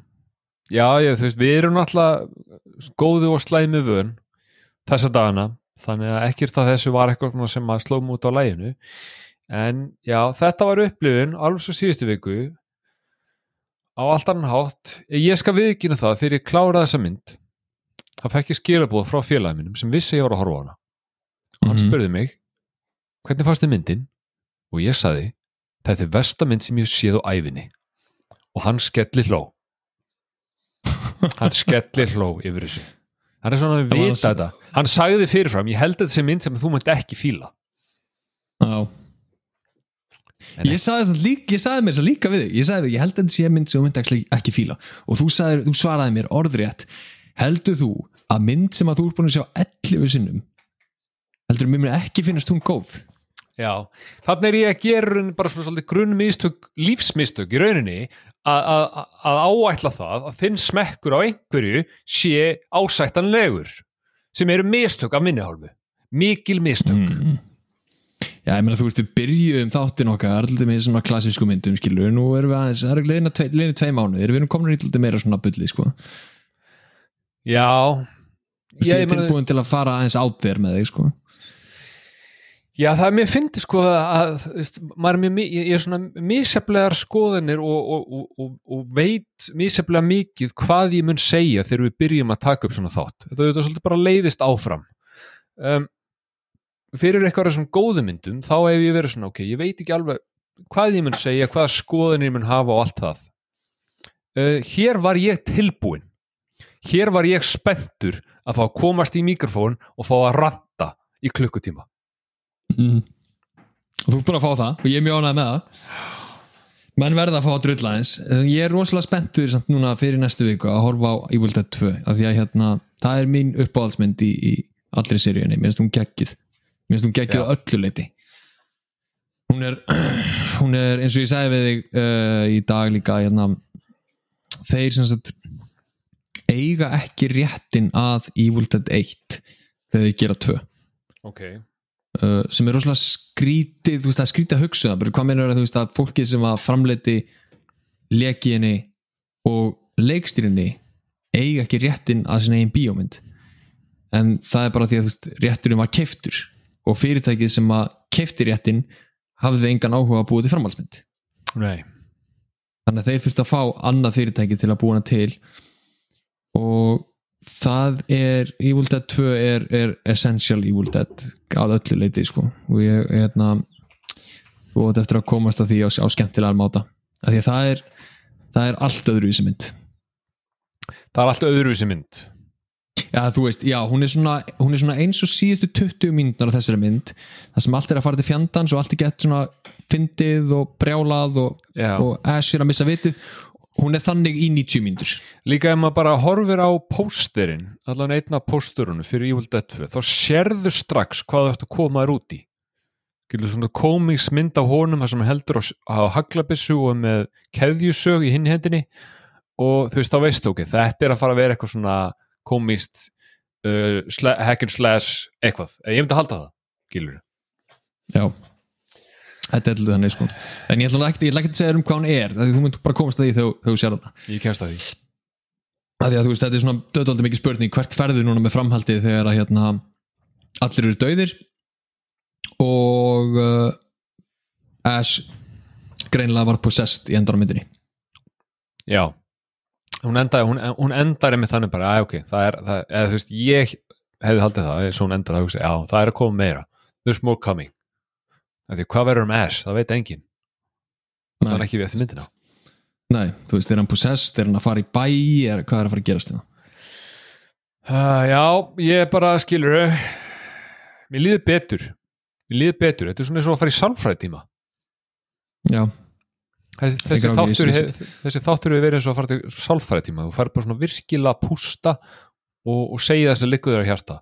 já, ég, þú veist, við erum náttúrulega góðu og slæmi vön þessa dagana, þannig að ekkert að þessu var eitthvað sem að slóum út á læginu en já, þetta var upplifun alveg svo síðustu viku á allt annan hátt. Ég skal viðkynna það þegar ég kláraði þessa mynd þá fekk ég skilabóð frá félagið mínum sem vissi ég var að horfa á hana. Og hann Mhm. spurði mig hvernig fannst þið myndin? Og ég saði þetta er versta mynd sem ég séð á æfinni og hann skelli hló hann skelli hló yfir þessu. Hann er svona að var vita þetta. Hann sagði fyrirfram, ég held að þetta sé mynd sem þú munt ekki fíla. Já. Ég sagði, líka, ég sagði mér þess líka við þig. Ég sagði þig, ég held að þetta sé mynd sem þú myndi ekki, fíla. Og þú, sagði, þú svaraði mér orðrétt. Heldur þú að mynd sem að þú er búin að sjá 11 sinnum heldur þú mér mun ekki finnast hún góð? Já, þannig er ég að gera bara svona svolítið grunnmistök, lífsmistök í rauninni að, áætla það að þinn smekkur á einhverju sé ásættanlegur sem eru mistök af minni hálfu mikil mistök mm. Já, ég meina þú veist, við byrjuðum þáttin okkar alltaf með svona klassísku myndum skilur nú erum við aðeins, það er leina tvei, tvei mánuðir við erum komin í alltaf meira svona bulli sko. Já, Þú veist, ég er tilbúin til að fara aðeins át þér með þig sko. Já, það er mér fyndi sko að, veist, er mjög, ég er svona misjaflegar skoðanir og, og, og, og, veit misjaflega mikið hvað ég mun segja þegar við byrjum að taka upp svona þátt. Þetta er svolítið bara leiðist áfram. Um, fyrir eitthvað þessum góðu myndum, þá hef ég verið svona, ok, ég veit ekki alveg hvað ég mun segja, hvaða skoðanir ég mun hafa og allt það. Uh, hér var ég tilbúin. Hér var ég spenntur að fá að komast í mikrofón og fá að ranta í klukkutíma. Mm. og þú ert búin að fá það og ég er mjög ánægð með það menn verða að fá að drulla eins ég er rosalega spenntur samt núna fyrir næstu viku að horfa á Evil Dead 2 af því að hérna, það er mín uppáhaldsmynd í, í allri seríunni, mér finnst hún geggjuð mér finnst hún geggjuð Já. á öllu leiti hún er hún er eins og ég sagði við þig uh, í dag líka hérna, þeir sem sagt eiga ekki réttin að Evil Dead 1 þegar þeir gera 2 Ok. Uh, sem er rosalega skrítið þú veist er skrítið að hugsa bara hvað meina þú veist að fólkið sem að framleiti lekiðinni og leikstýrinni eiga ekki réttin að sinna eigin bíómynd en það er bara því að veist rétturinn var keiftur og fyrirtækið sem að keifti réttin hafði engan áhuga að búa til framhaldsmynd Nei. þannig að þeir þurftu að fá annað fyrirtæki til að búa hana til og það er Evil Dead 2 er, er essential Evil Dead að öllu leiti sko. Og ég hérna og þetta eftir að komast að því á, á skemmtilegar máta. Að því að það er það er allt öðru í þessi mynd. Það er alltaf öðruvísi mynd. Já, þú veist, já, hún er svona, hún er svona eins og síðustu 20 mínútur á þessari mynd það sem allt er að fara til fjandans og allt er gett svona fyndið og brjálað og, og Ash er að missa vitið hún er þannig í 90 mínútur Líka ef maður bara horfir á pósterinn, allan einn af pósterunum fyrir Evil Dead 2, þá sérðu strax hvað þú ætti að koma þér út í. Gildur svona komismynd á honum þar sem hann heldur á, á haglabissu og með keðjusög í hinn hendinni og þú veist, þá veistu ok, þetta er að fara að vera eitthvað svona komist uh, hack and slash eitthvað. Ég myndi að halda það, gildur. Já Þetta er alltaf þannig sko. En ég ætla ekki, að segja um hvað hún er þú myndir bara komast að því þegar þú sér það Ég kemst að því. að því að þú veist, þetta er svona döðaldið mikið spurning hvert ferðu núna með framhaldið þegar að hérna allir eru dauðir? Og uh, Ash greinilega var possessed í endur á myndinni. Já. Hún endar, hún, hún endar með þannig bara, að ok, það er, það, eða þú veist ég hefði haldið það, svo hún endar það já, það er að koma meira, there's more coming því hvað verður um Ash, það veit enginn. Það er Nei, ekki við eftir myndina. Nei, þú veist, er hann possessed, er hann að fara í bæ? Er, hvað er að fara að gerast hérna? Uh, já, ég bara skilur mér líður betur. Mér líður betur, þetta er svona eins og að fara í sálfræðtíma Já, þessi, þessi, þáttur, hef, þessi þáttur hefur verið eins og að fara til sálfræðtíma þú fær bara svona virkilega pústa og, og segja þess að liggur þér að hjarta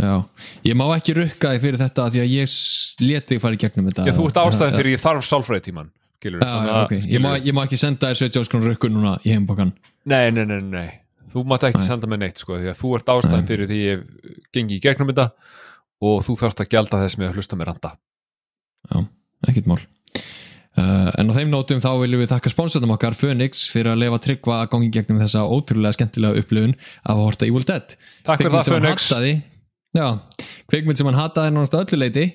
já. Ég má ekki rukka þig fyrir þetta því að ég lét þig fara í gegnum þetta. Já, þú ert ástæðið fyrir ég þarf sálfræðitíman skilur, Já, já, ok, ég má, ég má ekki senda þér 70 áskron rökkun núna í heimbókan nei, nei, nei, nei, þú mátt ekki Nei. senda mig neitt sko, því að þú ert ástæðið fyrir því ég gengi í gegnum þetta og þú þarfst að gjalda þess með að hlusta mér randa Já, ekkert mál. Uh, En á þeim nótum þá viljum við þakka sponsornum okkar Phoenix fyrir að lefa tryggva að gangi gegnum þessa ótrúlega skemmtilega upplifun af að horta Evil Dead. Takk fyrir það, Phoenix Já, kvikmynd sem hann hataði að öllu leiti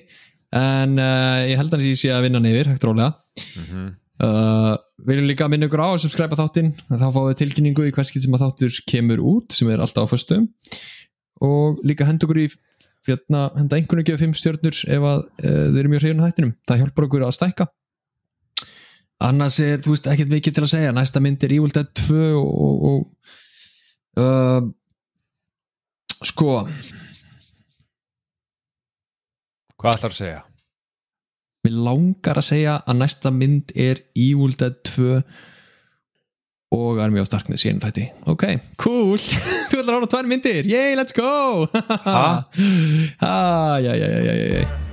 en uh, ég held að ég sé að vinna neyfir hægt rólega. Mhm. uh, Við viljum líka minna ykkur á að subscribe þáttinn þá fáum við tilkynningu í hverskið sem að þáttur kemur út sem er alltaf á föstum og líka henda okkur í hérna, henda einhvern veginn fimm stjörnur ef að uh, þau eru mjög hrifin á hættinum það hjálpar okkur að stækka. Annars er, þú veist, ekkert mikið til að segja. Næsta mynd er Evil Dead 2 og, og, og sko Hvað ætlar að segja? Mér langar að segja að næsta mynd er Evil Dead 2 og Army of Darkness í einu þætti. Ok, cool, þú ætlar að rána tvær myndir. Yay, let's go. Ha, já, já, já, já, já, já